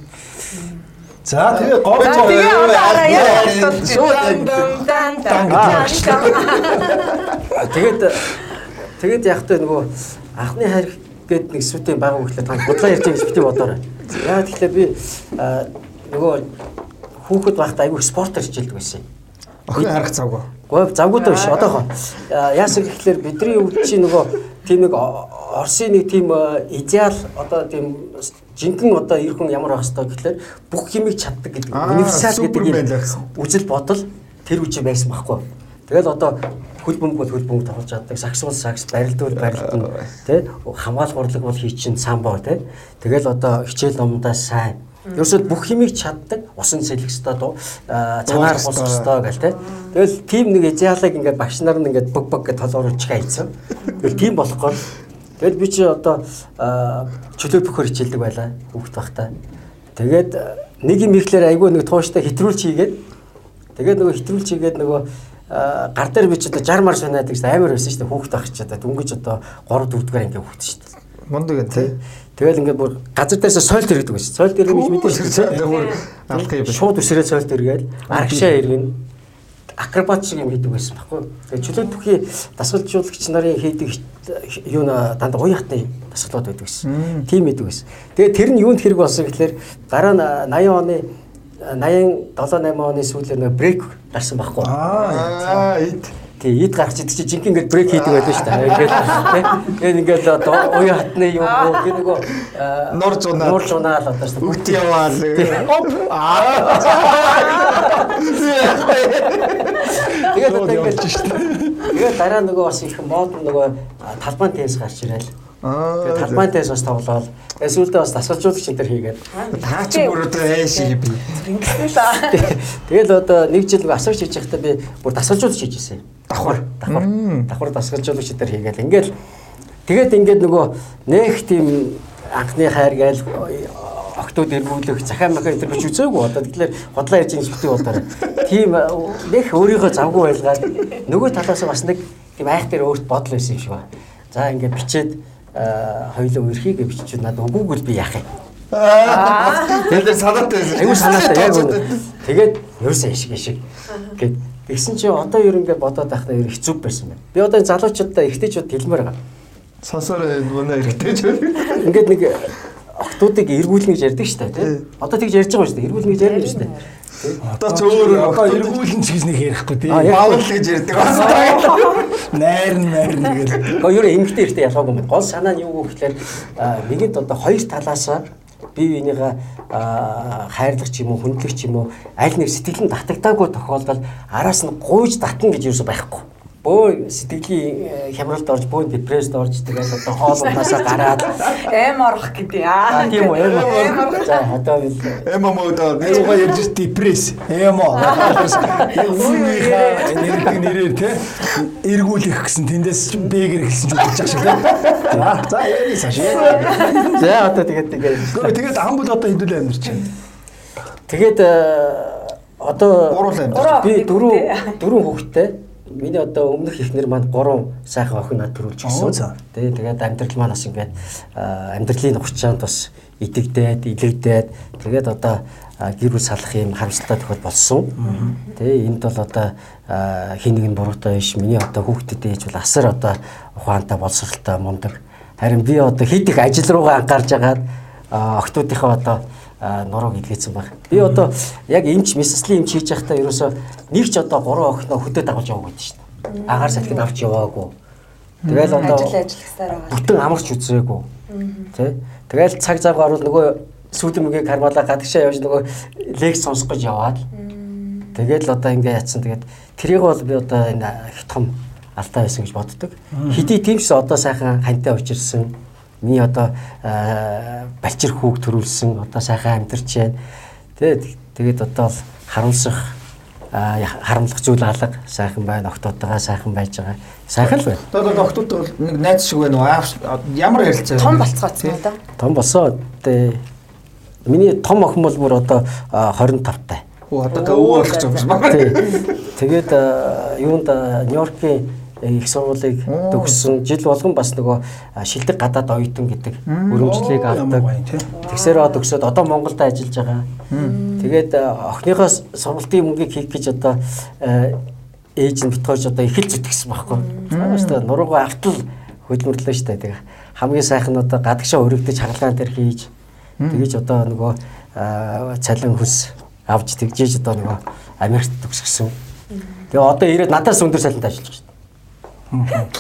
За тэгээ гоо тэгээ одоо яг Тэгээд тэгээд яг та нөгөө анхны хайр гээд нэг сүтийн баг хөглөө та бодлоо ярьж байгаа гэж бити бодоорой. Яа тэгэхээр би нөгөө хүүхэд байхдаа айгүй спортоор хичээлдэг байсан. Охин харах завгүй. Говь завгуудаа биш. Одоохоо. Яасан гэхэлэр бидний өвд чи нөгөө тийм нэг Оросын нэг тийм идеал одоо тийм жинхэнэ одоо эр хүн ямар байх хэвээр гэхэлэр бүх хэмийг чаддаг гэдэг. Универсал гэдэг юм. үзэл бодол тэр үчи байсан байхгүй. Тэгэл одоо хөл бөмбөг хөл бөмбөг тоглож чаддаг, сакс бол сакс, барилд бол барилд тий хамгаалах урлаг бол хий чин самбо тий. Тэгэл одоо хичээл номдоо сайн Ерөөсөө бүх хэмийг чаддаг, усан сэлэх ёстой, цанаар босох ёстой гэл тэ. Тэгэл тим нэг идеалыг ингээд багш нар нь ингээд бог бог гэж толгоор чих хайцсан. Тэгэл тим болохгүй. Тэгэл би чи одоо чөлөө бөхөр хичээлдэг байлаа хүүхд байхдаа. Тэгээд нэг юм ирэхлээр айгүй нэг тууштай хэтрүүлч хийгээд тэгээд нөгөө хэтрүүлч хийгээд нөгөө гар дээр би ч одоо 60 мар санаад гэж амар байсан шүү дээ хүүхд байх ч одоо дүнгэж одоо 3 4 дугаар ингээ хүүхд шүү дээ. Мундаг энэ тий. Тэгэл ингээд бүр газар дээрээс сойлт ирдэг байсан. Сойлт ирэх гэж мэдээж юм. Шууд үсрээ сойлт иргээл аргашаа иргэн акробат шиг юм хийдэг байсан баггүй. Тэгээ чөлөөт бүхий дасгалжуулагч нарын хийдэг юу н дандаа уян хатны дасгалууд байдаг гэсэн. Тим хийдэг байсан. Тэгээ тэр нь юунд хэрэг болсон гэхэлэр гараа 80 оны 87 8 оны сүүлээр нөө брейк гарсан байхгүй. Аа Тий, ид гарч идэг чи жинхэнэ ингээд брейк хийдэг байлаа шүү дээ. Ингээд тэгээд ингээд одоо уян хатны юм уу гэх нөгөө нур зунаа нур зунаа л одоо шүү. Үт яваал. Оп. Тэгээд одоо ингээд шүү дээ. Тэгээд дараа нөгөө бас их мод нөгөө талбайн тенс гарч ирээл. Тэгээд талбайн тенс бас тоглоод эсвэл бас дасгалжуулагч энэ төр хийгээд таа чи бүр одоо эш би. Ингэсэн л аа. Тэгэл одоо нэг жил асууж хийж байхдаа би бүр дасгалжуулагч хийжсэн юм. Давхар давхар давхар дасгалжуулагч дээр хийгээл ингээл тэгээд ингээд нөгөө нэх тийм анхны хайр гээл октод эргүүлэх захаа махаа энэ биш үзээгүй одоо тэгэхээр бодлоо ярьж байгаа битгий болдоор тийм нэх өөрийгөө завгүй байлгаад нөгөө талаас бас нэг тийм айх дээр өөрт бодол байсан юм шиг байна. За ингээд бичээд хоёулаа үерхийг биччихвэл надад л би яах юм. Тэгэхээр санаатай байсан. Аюу санаатай яг үнэ. Тэгээд ерөөсөө ишиг ишиг гэд Тэгсэн чи одоо ер ингээд бодоод байхдаа ер хэцүү байсан байна. Би одоо залуучуудаа ихтэйчүүд хэлмээр байгаа. Сонсороо нүнэ эргэжтэй ч Ингээд нэг октоодыг эргүүлнэ гэж ярьдаг шүү дээ тий. Одоо тэгж ярьж байгаа шүү дээ. Эргүүлнэ гэж ярьж шүү дээ. Одоо ч өөр одоо эргүүлэн ч гэж нэг ярихгүй тий. Баавал гэж ярьдаг. Найр найр нэгэл. Гэхдээ ер нь эмгтэй эртээ ялгаагүй юм. Гол санаа нь юу гэхээр нэгэнд одоо хоёр талаасаа бие биенийгээ хайрлах ч юм уу хүндлэх ч юм уу аль нэг сэтгэл нь татагдаагүй тохиолдолд араас нь гуйж татна гэж юу байхгүй бөө сэтгэлийн хямралд орж бөө депресд орж тэгээд одоо хоол унаасаа гараад эм орох гэдэг аа. тийм үү эм орох. За одоо би Эмо модоо Юугаа ярьж депресс. Эмо. Үүнийхээ энерги нэрээр те эргүүлэх гэсэн тэндээс ч бэгэр хэлсэн ч үгэж ах шиг те. За за яа цааш. За одоо тэгээд тэгээд тэгээд ам бол одоо хэдүүл амьдарч байна. тэгээд э, одоо Гурван би дөрөв дөрөв хүүхэдтэй. Миний одоо өмнөх ихнэр маань гурван сайхан охин над төрүүлж гисэн. Тэ тэгээд амьдрал маань бас ингээд амьдралын хугацаанд бас идэгдээд, илэгдээд тэгээд одоо гэр бүл салах юм харамсалтай тохиол болсон. Тэ энд бол одоо хин нэг нь буруутай биш. Миний одоо хүүхдэд ээж бол асар одоо ухаантай боловсралтай мундаг. Харин би одоо хэд их ажил руугаа анхаарж агаад а, охтуудынхаа одоо нурууг илгээсэн баг. Би одоо яг эмч месслийн эмч хийж байхдаа ерөөсөө нэг ч одоо гурван охиноо хөдөө дагуулж яваагүй гэдэг шүү дээ. Агаар салхинд авч яваагүй. Тэгэл одоо ажил ажиллахсаар байгаа. бүтэн амарч үзээгүй. Тэ? Тэгэл цаг цаг гарвал нөгөө сүүлийн мөгийг кармалаа гадагшаа явж нөгөө лекц сонсох гэж яваад. Тэгэл одоо ингээ яатсан. Тэгээд тэрийг бол би одоо энэ их том алдаа байсан гэж боддог. Хэдий тиймс одоо сайхан хантай учирсан. Миний одоо балчир хүүг төрүүлсэн. Одоо сайхан амьдарч байна. Тэгээд тэгээд одоо л харамсах аа, харамлах зүйл алга сайхан байна. Октоотойгоо сайхан байж байгаа. Сайхан л байна. Одоо доктод бол нэг найз шиг байна уу? Ямар ярилцаа? Том болцгооцсон уу да? Том болсон. Тэ миний том охин бол бүр одоо а, 25 тай. Оо одоо та өвөө болох юм байна. Тэгээд юунд Нью-Йоркийн их сургуулийг төгссөн жил болгон бас нөгөө шилдэг гадаад оюутан гэдэг өрөмжлийг Ямар авдаг. тий. Тэгсээрээ төгсөөд одоо Монголд ажиллаж байгаа. Тэгээд охиныхоо сургалтын мөнгийг хийх гэж одоо ээж нь битгойж одоо их л зүтгэсэн байхгүй. Хааштай нуруугаа автал хөдөлмөрлөө штэ. Тэгээ хамгийн сайхан нь одоо гадагшаа өргөдөж хагалгаан дээр хийж тэгэж одоо нөгөө цалин хүс авч тэгжээж одоо нөгөө Америкт төгсгсөн. Тэгээ одоо ирээд надаас өндөр цалинтай ажиллаж.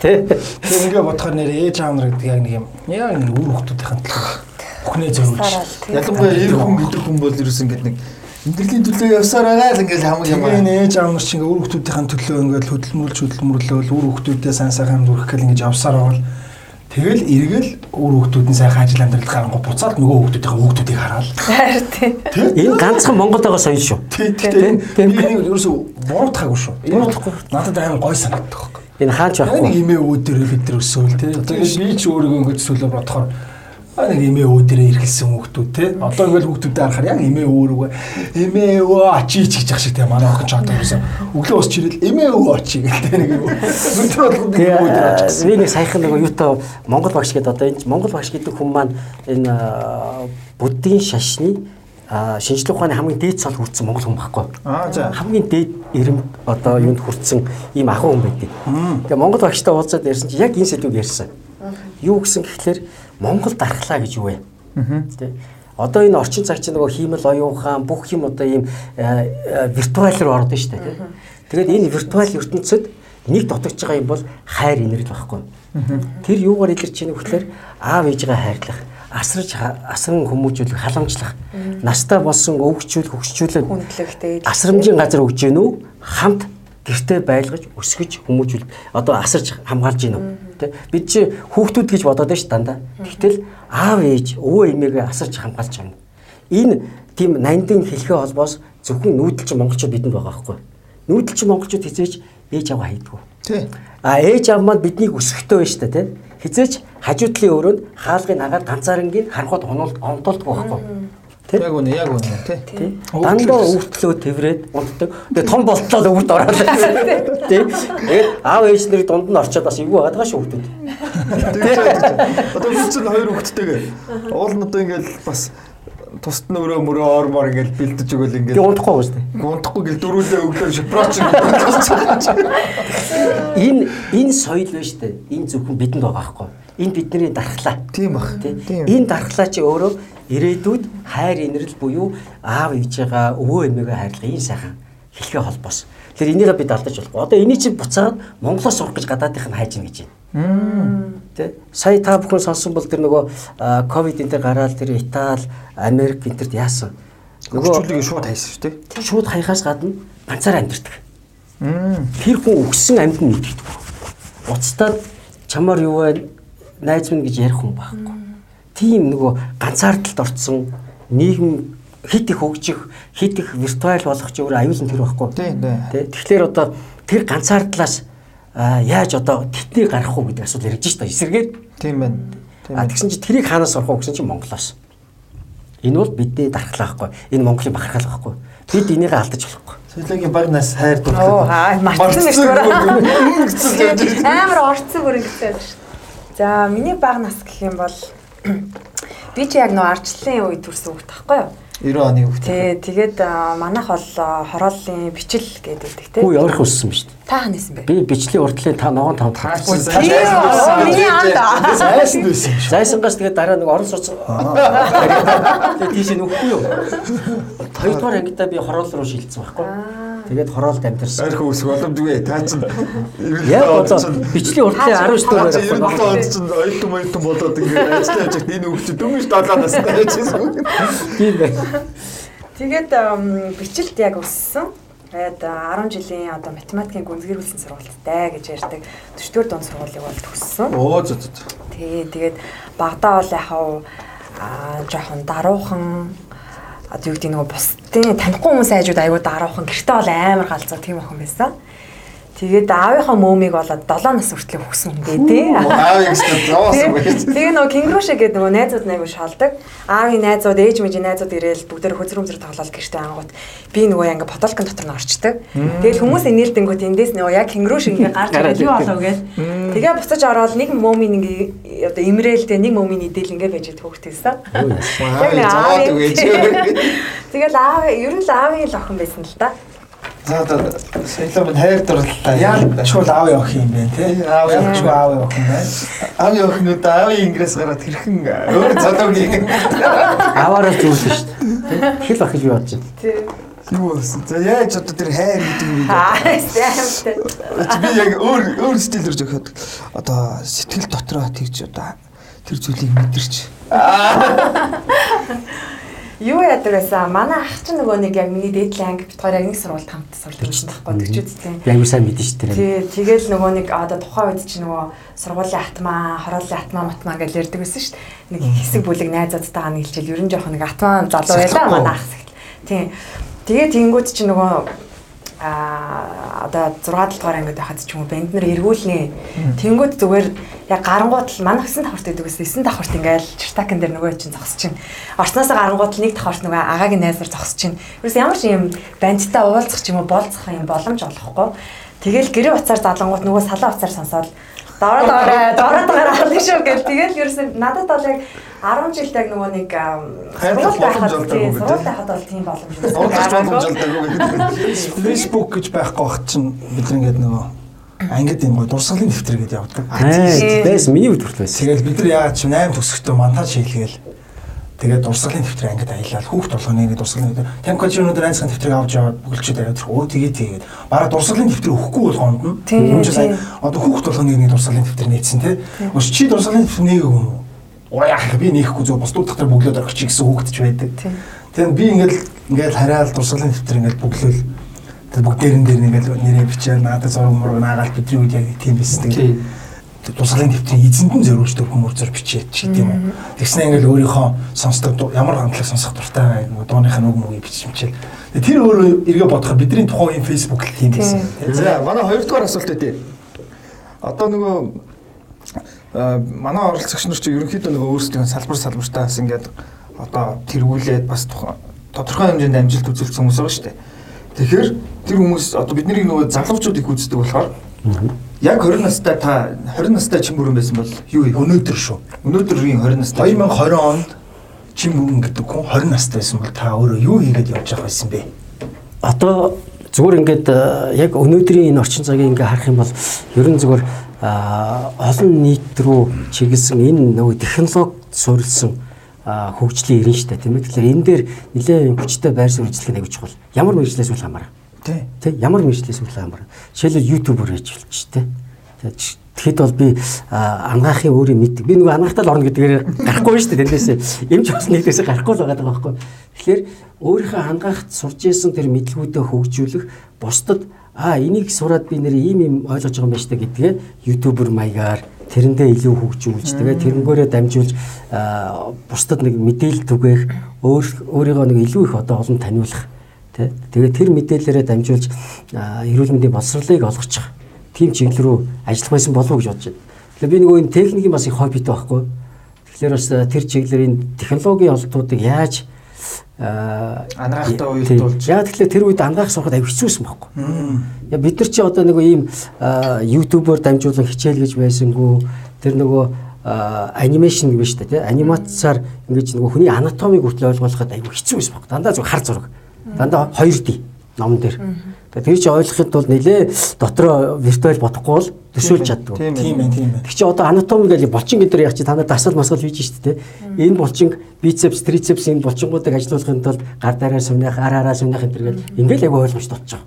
Тэ? Тэр ингээ бодохоор нэр ээж аав нар гэдэг яг нэг юм. Яг нэг үр хөлтүүдийн төлөө бүхнээ зөвлөж. Ялангуяа эр хүн гэдэг хүн бол ерөөс ингэдэг нэг амьдралын төлөө явсаар байгаа л ингээл хамаг юм аа. нээж аав нар чинь ингээ үр хөлтүүдийн төлөө ингээ хөдөлмөрлж хөдөлмөрлөөл үр хөлтүүдээ сайн сайхан амжуулах гэл ингээ явсаар байгаа. Тэгэл эргэл үр хөлтүүд нь сайхан ажил амьдрал гарангуй буцаад нөгөө хөлтүүдийн хөлтүүдийг хараад. Харин тий. Энэ ганцхан Монголд байгаа соёл шүү. Тий, Тийм, тийм. тийм. Би нэг ерөөсөө буруутгаагүй шүү. Буруутгахгүй. Надад амар гой санагддаг байхгүй. Энэ хаач Яг нэг имээ дээр бид нар өсөөл тий. Одоо би ч өөрийгөө ингэж төсөөлөөр бодохоор а нэг имээ дээр иргэлсэн хүүхдүүд тий. Одоо ингээл хүүхдүүдэд харахаар яг имээ өвөө имээ өвөө ачиж гэж ах шиг тий. Манай охин ч одоо ерөөсөө өглөө ус чирэл имээ өвөө ачиж гэдэг нэг юм. Өдөр өвөө дээр Тэгээ ачсан. би нэг саяхан нэг юутай Монгол багш гэдэг одоо энэ Монгол багш гэдэг хүн маань энэ буддийн шашны шинжлэх ухааны хамгийн дээд цол хүртсэн монгол хүн байхгүй. Аа за. Хамгийн дээд эрэм одоо юунд хүртсэн ийм ахын хүн байдаг. Тэгээ монгол багштай уулзаад ярьсан чи яг энэ сэдвийг ярьсан. Юу гэсэн гэхлээр монгол дархлаа гэж юу вэ? Тэ. Одоо энэ орчин цаг чинь нөгөө хиймэл оюун ухаан бүх юм одоо ийм виртуал руу ордог шүү дээ. тэ. Тэгээд энэ виртуал ертөнцид нэг дотогч байгаа юм бол хайр инэрл байхгүй. Тэр юугаар илэрч ийнэ гэхлээр аав ээжигээ хайрлах, асарж асран хүмүүжүүлэх, халамжлах, настай болсон өвгчүүл хөгсчүүлээд Хүндлэгтэй. асрамжийн газар өгж гин үү? Хамт гэртээ байлгаж өсгөж хүмүүжүүл одоо асарж хамгаалж гин үү? Тэ бид чи хүүхдүүд гэж бодоод байна ш дандаа. Тэгтэл аав ээж өвөө эмээгээ асарж хамгаалж байгаа. Энэ тийм нандин хэлхээ холбоос зөвхөн нүүдэлчин монголчууд бидэнд байгаа байхгүй. Нүүдэлчин монголчууд хизээж ээж аваа хайдгүй. Тий. А ээж аав маань биднийг өсгөхтэй байна шүү дээ тий. Хизээч хажуудлын өрөөнд хаалгыг нагаад ганцаарнгийн харанхууд онолд онтолдог байхгүй. Тий. Яг үнэ, яг үнэ. Тий. Дандаа өвтлөө тэврээд унтдаг. Тэгээ том болтлоо өвд ороод. Тий. Тэгээд аав ээж нэр дунд нь орчоод бас эвгүй байгаа шүү хүмүүс. Одоо бид чинь хоёр хүүхэдтэйгээ уул нь одоо ингээл бас тусад нь өрөө мөрөө ормоор ингээл бэлдэж өгөөл ингээл унтахгүй байна шүү дээ. гунтахгүй гэл дөрүүлээ өглөө шпроч Энэ энэ соёл байна шүү дээ. Энэ зөвхөн бидэнд байгаа байхгүй. Энэ бидний дархлаа. Тийм. Тийм. Энэ дархлаа чи өөрөө ирээдүйд хайр инрэл буюу аав ээжээгээ өвөө эмээгээ хайрлах энэ сайхан хэлхээ холбоос. Тэгэхээр энийг бид алдаж болохгүй. Одоо энийг чи буцаад Монголоос сурах гэж гадаадынх нь хайж ийн гэж байна. Тэ сая та бүхэн сонсон бол тэр нөгөө ковид энэ төр гараад тэр Итали, Америк энэ төрд яасан. Нөгөө шууд хайсан шүү дээ. шууд хаяхаас гадна ганцаараа амьдэрдэг. Тэр хүн өгсөн амьд нь мэддэг. Уцтаад чамаар юу вэ? Найз минь гэж ярих хүн байхгүй. Тийм нөгөө ганцаардалд орцсон нийгэм хит их хөгжих, хит их виртуал болгох ч өөр аюулын тэр байхгүй. Тийм, тийм. Тэ тэгэхээр одоо тэр ганцаардлаас яаж одоо тэтнийг гарах уу гэдэг асуудал яригдж шүү дээ. Эсэргээр Тийм байна. Тийм А байна. тэгсэн чи тэрийг хаанаас сурах уу гэсэн чи Монголоос. Энэ бол бидний дархлаа байхгүй. Энэ Монголын бахархал байхгүй. Бид энийг алдаж болохгүй. Соёлогийн багнаас хайр дуртай. Оо хаа мартсан биш үү? Амар орцсон бүр ингэсэн шүү. За миний баг нас гэх юм бол би чи яг нөө арчлалын үед төрсөн хүүхд таахгүй юу? 90 оны хүүхд. Тий, тэгээд манайх бол хорооллын бичил гэдэг тий. Хүү явах өссөн ба шүү дээ. Та ханасан бэ? Би бичлэгийн урдлын та ногоон тавд оо, миний анд. Сайсан байсан. Зайсангаас тэгээд дараа нэг орон сууц. Тэгээд тийш нүхгүй юу? Хоёрдугаар ангидаа би хороол руу шилжсэн байхгүй. Тэгээд хороолд амьдэрсэн. Арх үсэх боломжгүй. Та чинь Яг одоо бичлэгийн урдлын 19 Та дугаар чинь 97 авсан. онд чинь оюутан моюутан болоод ингээд ажиллаж байхад энэ чинь дөнгөж 7 настай байжсэн. Тийм байна. Тэгээд ам, бичлэлд яг өссөн. Тэгээд а, 10 жилийн одоо математикийн гүнзгийрүүлсэн сургалттай гэж ярьдаг 4-р дунд сургуулийг бол төгссөн. Оо зөө зөө. Тий, тэгээд багада бол яхав аа жоохон даруухан одоо юу гэдэг нөгөө бусдын танихгүй хүмүүс айжууд айгуу даруухан гэртээ бол амар галзуу тийм охин байсан. Тэгээд аавынхаа мөөмийг болоод 7 нас хүртэл өгсөн юм дээ тий. Аав ихтэй зоос байж. Тэгээ нөгөө кингрушэ гэдэг нөгөө найзууд найгуу шалдаг. Аавын найзууд, ээж мэжийн найзууд ирээл бүгдээр хөзөр хөзөр тоглоод гэртээ ангууд би нөгөө яг ингээ бодолкын дотор нь орчдөг. Тэгэл хүмүүс инээлдэнгүүт эндээс нөгөө яг кингруш ингээ гарч ирээд юу болов гээл. Тэгээ буцаж ороод нэг мөмийн ингээ одоо имрээлтэй нэг мөмийн идэл ингээ байж хөөхтэйсэн. Аав зоод үгэж. Тэгэл аав ер нь л аавын л охин байсан л да. За одоо минь хайр дурлалтай. Яг чул аав явах юм бэ те. Аав явах. чул аав явах юм байна. Аавын охинууд аавын ингээс гараад хэрхэн өөр залуугийн Аваараа зүйлсэн шүү дээ. Хэл бах гэж би бодож байна. Тий. юу болсон. За яаж одоо тэр хайр гэдэг юм бэ? Аа, би яг өөр өөр стилээр зөхөд одоо сэтгэл дотроо тэгж одоо тэр зүйлийг мэдэрч. Юу яадаг байсан? Манай ах чинь нөгөө нэг яг миний дээдлийн анги бит хоёр яг нэг сургуульд хамт сурдаг байсан байхгүй төгчүүдтэй. Би аюу сайн мэдэн шүү дээ. Тий, тэгэл нөгөө нэг одоо тухайн үед чинь нөгөө сургуулийн атмаа, хорооллын атмаа, матмаа гэж ярьдаг байсан шүү дээ. Нэг хэсэг бүлэг найзуудтайгаа нийлжэл ерөн жоох нэг атмаа залуу байлаа манай ах. Тий. Тэгээ тэнгууд чинь нөгөө а одоо 6 7 дугаар ангид байхад ч юм уу банд нар эргүүлнэ. Тэнгүүд зүгээр яг гарангууд л манай 9 давхарт гэдэг гэсэн 9 давхарт ингээл чиртакэн дээр нөгөө чинь зогсож чинь. Орсноосоо гарангууд л нэг давхарт нөгөө агагийн найз нар зогсож чинь. Юус ямар ч юм бандтай уулзах ч юм уу болцох юм боломж олохгүй. Тэгэл гэрээ уцаар залангууд нөгөө салаа уцаар сонсоод дороо дороо дороо дороо ахлах шүү гэл тэгэл ерөөс нь надад бол яг 10 жилд яг нөгөө нэг сургууль байхад тийм сургууль байхад бол тийм боломж гэдэг. Facebook гэж байхгүй бахт чинь бид нэгээд нөгөө ангид юм гоо дурсгалын дэвтэр гэдээ явдаг. Аа, байсан миний үед хүртэл байсан. Тэгэл бид нар яагаад чи 8 төгсөхдөө монтаж хийлгээл тэгээд дурсгалын дэвтэр ангид аялал хүүхд болгоны нэг дурсгалын дэвтэр темпч өнөөдөр ансхан дэвтрийг авч яваад бүгэлчүүд аваад өө тэгээ тэгээд. Бараг дурсгалын дэвтэр өгөхгүй бол нь. Тийм, тийм. одоо хүүхд болгоны нэг дурсгалын дэвтэр нээсэн те өш чи дурсгалын дэвтэр нэг юм уу? Оо яах би нээхгүй зөв бос дууд дотор бүглөөд орчих гэсэн хүүхд ч байдаг. Тэгээд би ингээл ингээл хараал дурсгалын дэвтэр ингээл бүглөөл тэгээд бүгд дээрэн дээр ингээл нэрээ бичээл надад зураг мураг наагаад бидний үед яг тийм байсан тэгээд тусгалын дэвтрийн эзэнд нь зориулж хүмүүс зур бичээд чи тийм үү. Тэгснэ ингээл өөрийнхөө сонсдог ямар хандлага сонсох дуртай нэг дууныхаа нүг мүгийг бичмчээл. Тэр өөрөө эргээ бодоход бидний тухайн юм фэйсбુક л тийм байсан. За манай хоёрдугаар асуулт өгдөө. одоо нөгөө манай оролцогч нар чи ерөнхийдөө нөгөө өөрсдийн салбар салбартаа бас ингээд одоо тэргүүлээд бас тодорхой хэмжээнд амжилт үзүүлсэн хүмүүс байгаа шүү дээ. Тэгэхээр тэр хүмүүс одоо бидний нөгөө залуучууд их үздэг болохоор яг 20 настай та 20 настай чимбүрэн байсан бол юу вэ? Өнөөдөр шүү. Өнөөдрийн 20 настай 2020 онд чим мөрөн гэдэг хүн 20 настай байсан бол та өөрөө юу хийгээд явж явах байсан бэ? Одоо зүгээр ингээд э, яг өнөөдрийн энэ орчин цагийг ингээ харах юм бол ерөн зүгээр а, олон нийт рүү чиглэсэн энэ нөгөө технологи суурилсан а, хөгжлийн ирэн штэ тийм ээ. Тэгэхээр энэ дээр нэлээд хүчтэй байр суурь ажиллах нь аягүй чухал. Ямар мэрэгчлээс үл хамааран. Тий. Тэ ямар мэрэгчлээс үл хамааран. Жишээлбэл ютубер хийж болчих. Тэгэд Тэгэхэд бол би ангаахын өөрийн мэддэг. Би нөгөө ангаахтаа л орно гэдгээр гарахгүй шүү дээ. Тэндээс эмч бас нэгдээс гарахгүй л байгаа даа байхгүй. Тэгэхээр өөрийнхөө ангаахт сурж исэн тэр мэдлгүүдээ хөгжүүлэх бусдад а энийг сураад би нэр ийм юм ойлгож байгаа юм байна шүү дээ гэдгээ ютубер маягаар тэрэндээ илүү хөгжүүлж тэгээ тэрнгөөрөө дамжуулж бусдад нэг мэдээлэл түгээх өөр өөрийгөө нэг илүү их одоо олон таниулах тий тэгээ тэр мэдээлэлээрээ дамжуулж эрүүл мэндийн боловсролыг олгочих тийм чиглэл рүү ажиллах байсан болов уу гэж бодож байна. Тэгэхээр би нөгөө энэ техникийн бас их хоббитэй байхгүй. Тэгэхээр бас тэр чиглэлээр энэ технологийн олдуудыг яаж аа Ангаахтай уялдуулж. Яа тэгэхээр тэр үед ангаах сурахад аяг хэцүүсэн байхгүй. Я бид нар чи одоо нөгөө ийм ютубер дамжуулан хичээл гэж байсангүй тэр нөгөө анимашн шүү дээ тий анимацаар ингэж нөгөө хүний анатомиг хүртэл ойлгуулахад аяг хэцүү байсан байхгүй. Дандаа зөв хар зураг. Дандаа 2D номон дээр. Тэгээ тэр чи ойлгоход бол нэлээ дотроо виртуал бодохгүй бол төсөөлж чаддаг. Тийм ээ. тийм ээ. Тэг чи одоо анатоми гэж булчин гэдэр яг чи та нар дасгал масгал хийж штэ тэ. Энэ булчин бицепс, трицепс энэ булчингуудыг ажилуулахын тулд гар дараа сумнах, ар араа сумнах энэ төр гэл ингээл яг ойлгомжтой болчих.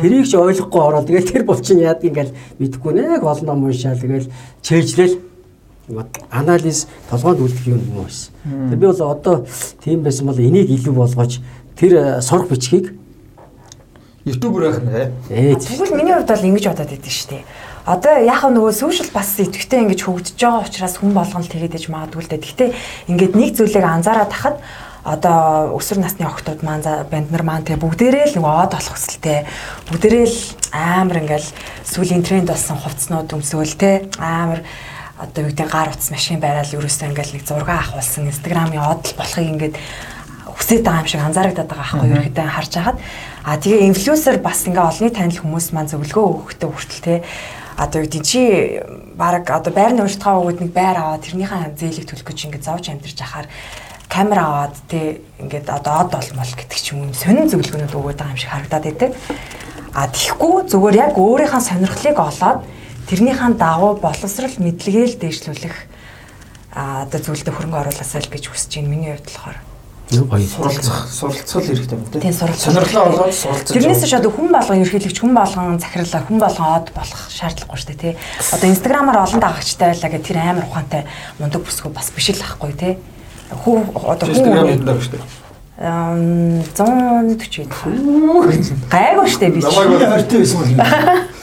Тэрийг ч ойлгохгүй ороод тэгэл тэр булчин яадаг ингээл мэдэхгүй нэг олон ном уншаал тэгэл чэйжлэл анализ толгойд үлдэх юм юм байсан. Тэг би бол одоо тийм байсан бол энийг илүү болгож тэр э, сурах бичгийг ютубер байх нэ. ээ Тэгвэл миний хувьд бол ингэж бодоод идэв шүү дээ. Одоо яг нөгөө сошиал бас идэвхтэй ингэж хөгжиж байгаа учраас хүн болгоно тэгээд иж магадгүй л дээ. Гэхдээ ингээд нэг зүйлийг анзаараад тахад одоо өсвөр насны охтууд маань банд нар маань те бүгдээрээ л нөгөө од болох хүсэлтэй. Бүгдээрээ л амар ингээл сүүлийн тренд болсон хувцснууд өмсөөл те амар одоо юу гэдэг гар утас машин барайл ерөөсөө ингээл нэг зураг авахулсан инстаграмын од л болохыг ингээд хүсээд байгаа юм шиг анзаарагдаад байгаа байхгүй юу ерөөдөө харж хагаад а тэгээ инфлюенсер бас ингээ олонний танил хүмүүс маань зөвлөгөө өгөхтэй хүртэл те. Одоо юу гэдэг чи баг одоо байрны урьдчилгаа өгөөд нэг байр аваад тэрнийхээ зээлийг төлөх гэж ингээ зовж амьдарч ахаар камер аваад те ингээд одоо од олмол гэдэг ч юм сонин зөвлөгөөнүүд өгөөд байгаа юм шиг харагдаад байдаг. А тэгэхгүй зүгээр яг өөрийнхөө сонирхлыг олоод тэрнийхээ дагуу боловсрал мэдлэгээл дээшлүүлэх а одоо зүйлдэ хөрөнгө оруулаасаа л гэж хүсэж байна миний хувьд болохоор гоё. Суралцах, суралцах хэрэгтэй юм Тийм суралцах. Сонирхлоо олгоод суралцаж. Тэрнээс одоо хүн болгон ерхийлэгч хүн болгон захирлаа хүн болгон од болох шаардлагагүй шүү дээ тий. Одоо инстаграмаар олон дагагчтай байлаа гэх тэр амар ухаантай мундаг бүсгүй бас биш л ахгүй тий. Хүү одоо Инстаграм хүн дээр шүү дээ. ам 140 гайгүй шүү дээ би. Намайг Би бол- хортой байсан бол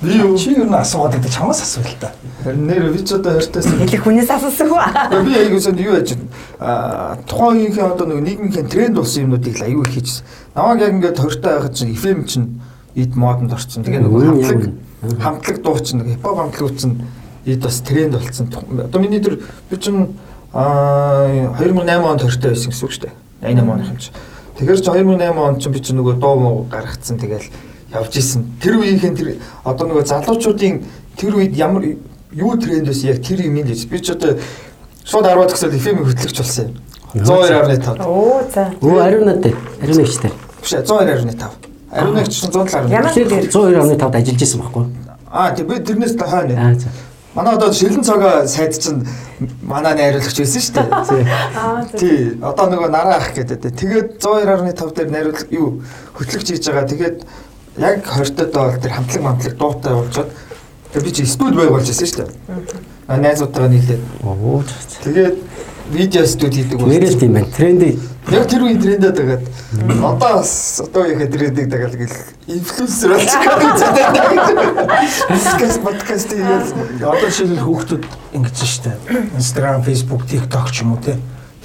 Би юу? чи юу н асуугаад байдаг чамаас асууя л та. Харин нэр би ч одоо хайртайсан. Хэлэх хүнээс асуусан уу? Би аягүй сан юу яаж аа тухайн үеийнхээ одоо нэг нийгмийн тренд болсон юмнуудыг л аягүй их хийжсэн. Намайг яг ингээд хортой байхад чинь FM чинь эд модонд орсон. Тэгээ нөгөө хамтлаг хамтлаг дуу чинь нэг хипхоп хамтлагууд чинь эд бас тренд болсон. Одоо миний тэр би чинь аа 2008 онд хортой байсан гэсэн үг шүү дээ. 88 оных юм чи. Тэгэхээр чи 2008 онд чинь би чинь нөгөө дуу муу гаргацсан тэгэл явж исэн. Тэр үеийнхэн тэр одоо нөгөө залуучуудын тэр үед ямар юу тренд байсан яг тэр юм л би ч одоо шууд 10 төгсөөл FM хөтлөгч болсон юм. 102.5. Оо за. Өө ариун надад. Ариун нэгчтэй. Биш ээ 102.5. Ариун нэг чинь 107.5. Ямар- Тэгэхээр 102.5-д ажиллаж исэн байхгүй. Аа тийм би тэрнээс та хойно. Аа за. Манай одоо шилэн цогоо сайд чинь манай найруулагч байсан шүү дээ. Тий, одоо нөгөө нараа ах гэдэг. Тэгээд 102.5 дээр найруулаг юу хөтлөгч хийж байгаа. Тэгээд яг 20 доо бол тэр хамтлаг хамтлаг дуутай болжоод тэгээд би чи студ бай болж байсан шүү дээ. Аа найзуудтайгаа нийлээд. Оо. Тэгээд видео студ хийдэг болсон. Нэрэл тийм байна. Тренди Яг тэр үеийн трендэд байгаад одоо бас одоо үеийн трендийг дагаад гэл инфлюенсер болчиход подкаст подкаст хийгээл Одоо жишээлбэл хүүхдүүд ингэж штэ. Instagram, Facebook, TikTok ч юм уу те.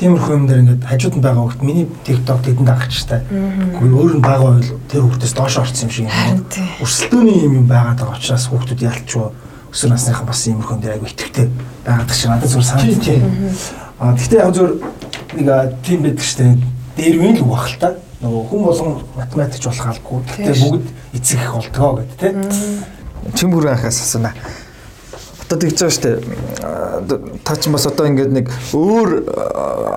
Тиймэрхүү юм дээр ингээд хажууд нь байгаа хүүхд миний TikTok тэдэнд дагагчтай. Гэхдээ өөр нь бага байл тэр хүүхдээс доош орсон юм шиг юм. Өрсөлдөөний юм юм байгаад байгаа учраас хүүхдүүд ялчгүй өсвөр насныхан бас иймэрхүү дээр айгүй итгэвтэй байгаад шиг надад зүгээр санагдчих. Аа гэхдээ яг зүгээр нэг тийм байдаг шүү дээ. Дээр үн л үг бахал та. Нөгөө хүн болгон математикч болох алгүй. Гэхдээ бүгд эцэг их болдгоо гэдэг тийм. Чимгүр анхаас асууна. Одоо тэгж байгаа шүү дээ. Та ч бас одоо ингээд нэг өөр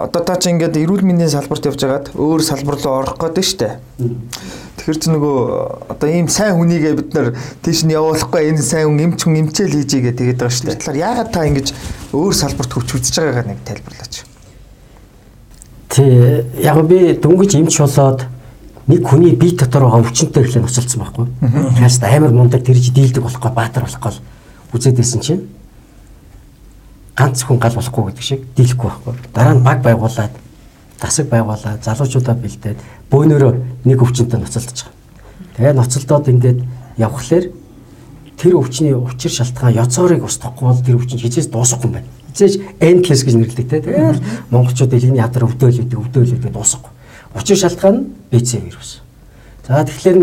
одоо та ч ингээд эрүүл мэндийн салбарт явж байгаад өөр салбар руу орох гэдэг шүү дээ. Тэгэхээр чи нөгөө одоо ийм сайн хүнийгээ бид нар тийш нь явуулахгүй энэ сайн хүн эмч хүн эмчээл хийжээгээ тэгээд байгаа шүү дээ. Тэгэхээр яагаад та ингэж өөр салбарт хөвч үзэж байгаагаа нэг тайлбарлаач. Тий, яг би дөнгөж эмч болоод нэг хүний бие дотор байгаа өвчнөд ихлэ ноцолцсон байхгүй. Тэгээс амар мундаг тэрж дийлдэг болохгүй баатар болохгүй үзээд байсан чинь ганц хүн гал болохгүй гэдэг шиг дийлэхгүй байхгүй. Дараа нь баг байгуулад дасаг байгуулаад залуучуудаа бэлдээд бөөнөрөө нэг өвчнөд ноцолдож байгаа. Тэгээ ноцолдоод ингээд явхлаар тэр өвчний учир шалтгаан яцоорыг устгахгүй бол тэр өвчин хизээс дуусахгүй юм байна. Хизээж endless гэж нэрлэдэг те. Тэгээд монголчууд элийн ядар өвдөөлөд өвдөөлөд дуусахгүй. Учир шалтгаан нь BC вирус. За тэгэхээр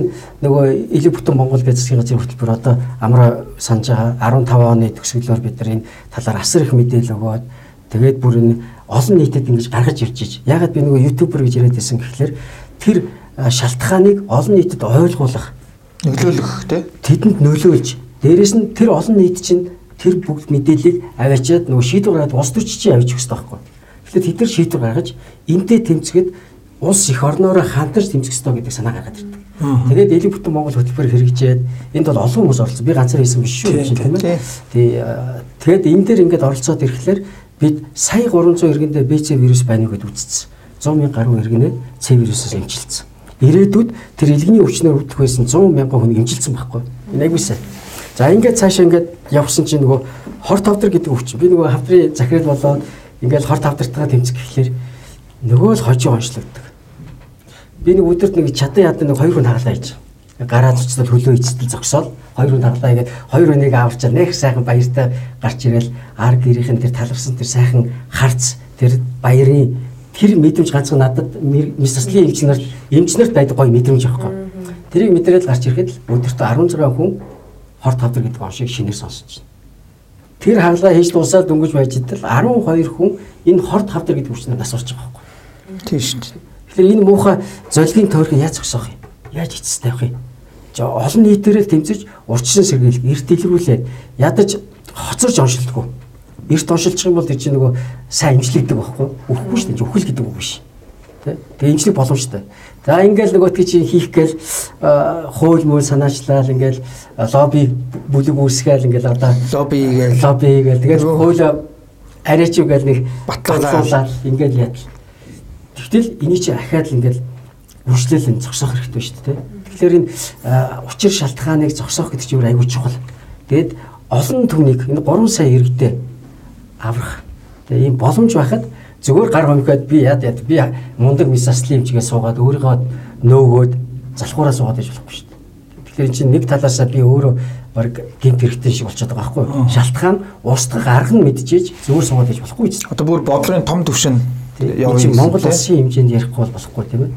нөгөө элэг бүтэн Монгол гэж засгийн газрын хөтөлбөр одоо амраа санаж байгаа 15 оны төгсгөлөөр бид нар энэ талаар асар их мэдээлэл өгөөд тэгээд бүр энэ олон нийтэд ингэж гаргаж ирж иж. Ягаад би нөгөө ютубер гэж яриад байсан гэхэлэр тэр шалтгааныг олон нийтэд ойлгуулах нөлөөлөх тий тэдэнд нөлөөлж дээрэс нь тэр олон нийт чинь тэр бүгд мэдээллийг аваачаад нөгөө шийдвэр гаргаад улс төрч чинь авчих хэрэгтэй байхгүй. Тэгэхээр тэд нар шийдвэр гаргаж энтэй тэмцгээд улс их орноороо хамтарч тэмцэх ёстой гэдэг санаа гаргаад ирдэг. Тэгээд элэг бүтэн Монгол хөтөлбөр хэрэгжээд энд бол олон хүмүүс оролцсон. Би ганцаар хийсэн биш шүү тийм ээ. Тэгээд энэ дээр ингээд оролцоод ирэхлээр бид сая 300 иргэндээ БЦ вирус байна гэдээ үзсэн. 100 мянган гаруй иргэнээ С вирусоос эмчилсэн. Ирээдүйд тэр илгэний өвчнөр өвдөх байсан 100 мянган хүн эмчилсэн байхгүй. Энэ айгүй сайн. За ингээд цаашаа ингээд явсан чинь нөгөө хор тавдар гэдэг өвчин. Би нөгөө хавдрын захирал болоод ингээд хор тавдартайгаа тэмцэх гэхлээр нөгөө л хожоо онцлогддог би нэг өдөрт нэг чадан ядан нэг хоёр хүн хаглаа хийж гараа цуцлал хөлөө эцэдэл зогсоол хоёр хүн хаглаа ингээд хоёр хүнийг аварчаа нэг сайхан баяртай гарч ирэл ар гэрийнхэн тэр таларсан тэр сайхан харц тэр баярын тэр мэдрэмж ганцхан надад мис заслын эмчнэр эмчнэрт байдаг гоё мэдрэмж авахгүй. Тэрийг мэдрээл гарч ирэхэд л өдөртөө 16 хүн хорт тавдар гэдэг он шиг шинээр сонсож байна. Тэр хаалгаа хийж дуусаад дөнгөж байж идэл 12 хүн энэ хорт тавдар гэдэг хүчнээр нас орж байгаа байхгүй. Тийм шүү дээ. Тэгэхээр энэ муухай золгийн тойрог яаж зогсоох юм? Яаж эцэс тавих юм? За олон нийтээрээ тэмцэж урьдчилан сэргийлэх, эрт дэлгэрүүлээд ядаж хоцорж оншилдгоо. Эрт оншилчих юм бол тэр чинь нөгөө сайн имжлэгдэг байхгүй. Үхэхгүй шүү дээ. Үхэл гэдэг үг биш. Тэ? Тэгээ имжлэг боломжтой. За ингээл нөгөөтгий чинь хийх гээл хууль мөл санаачлал ингээл лобби бүлэг үүсгээл ингээл одоо лобби гээл лобби гээл тэгэл хууль арайч үгээл нэг батлуулаад ингээл ядал Тэгтэл энийг чи ахаад л ингээл үржлэл нь зогсоох хэрэгтэй шүү дээ. Тэгэхээр энэ учир шалтгааныг зогсоох гэдэг чинь айгүй чухал. Тэгэд олон түвнийг энэ 3 сая иргэдээ аврах. Тэгээ ийм боломж байхад зүгээр гар хомхиод би яд яд би мундаг мисаслим чигээ суугаад өөрийгөө нөөгөөд залхуураа суугаад байж болохгүй шүү дээ. Тэгэхээр чинь нэг талаасаа би өөрөө баг гинт хэрэгтэй шиг болчиход байгаа байхгүй юу? Шалтгаан устгах арга нь мэдчихэж зүгээр суугаад байж болохгүй ч. Одоо бүр бодлогын том төвшин яваа юм. Монгол улсын хэмжээнд ярихгүй бол болохгүй тийм ээ.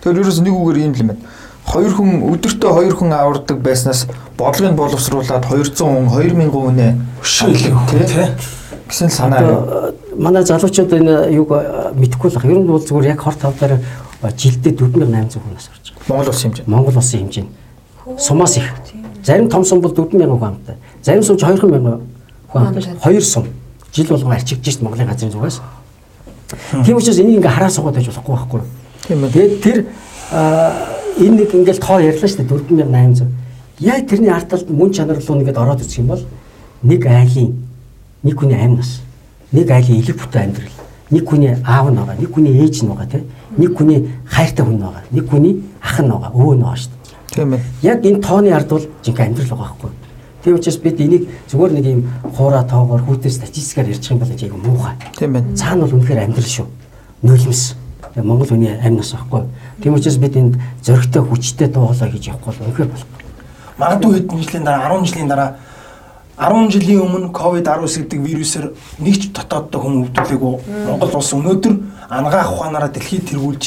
Тэгэхээр ерөөс нэг үгээр юм л юм байна. Хоёр хүн өдөртөө хоёр хүн авардаг байснаас бодлогыг боловсруулад 200 хүн 2000 хүнээ өшөөлөх тийм гэсэн санаа. Манай залуучууд энэ юг мэдэхгүй л байна. Ер нь бол зүгээр яг хор тавдаар жилдээ 4800 хүнээс орж байгаа. Монгол улсын хэмжээ. Монгол улсын хэмжээ. Сумаас их. Зарим том сум бол 4000 хүн амтай. Зарим сум 2000 хүн амтай. Хоёр сум жил болгон арчигдж шít Монголын газрын зүгээс. Тийм учраас энийг ингээ хараа суугаад байж болохгүй байхгүй. Тийм ээ. Тэгээд тэр энэ нэг ингээл тоо ярьлаа шүү дээ 4800. Яг тэрний ард талд мөн чанар руу ингээд ороод ирэх юм бол нэг айлын нэг хүний амь нас, нэг айлын элэг бүтэн амьдрал, нэг хүний аав нь байгаа, нэг хүний ээж нь байгаа тийм. Нэг хүний хайртай хүн байгаа, нэг хүний ах нь байгаа, өвөө нь байгаа шүү дээ. Тийм ээ. Яг энэ тооны ард бол жинхэнэ амьдрал байгаа байхгүй. Тийм учраас бид энийг зүгээр нэг юм хуураа тоогоор хүүтэй статистикаар ярьчих юм бол яг муухай. Тийм байна. Цаана бол үнэхээр амьдрал шүү. Нулимс. Монгол хүний амь нас байхгүй. Тийм учраас бид энд зөрөгтэй хүчтэй туугалаа гэж явахгүй бол үнэхээр болохгүй. Магадгүй хэдэн жилийн дараа 10 жилийн дараа 10 жилийн өмнө COVID-19 гэдэг вирусээр нэг ч дотооддоо хүн өвдөлээгүй Монгол улс өнөөдөр ангаах ухаанаараа дэлхийд тэргүүлж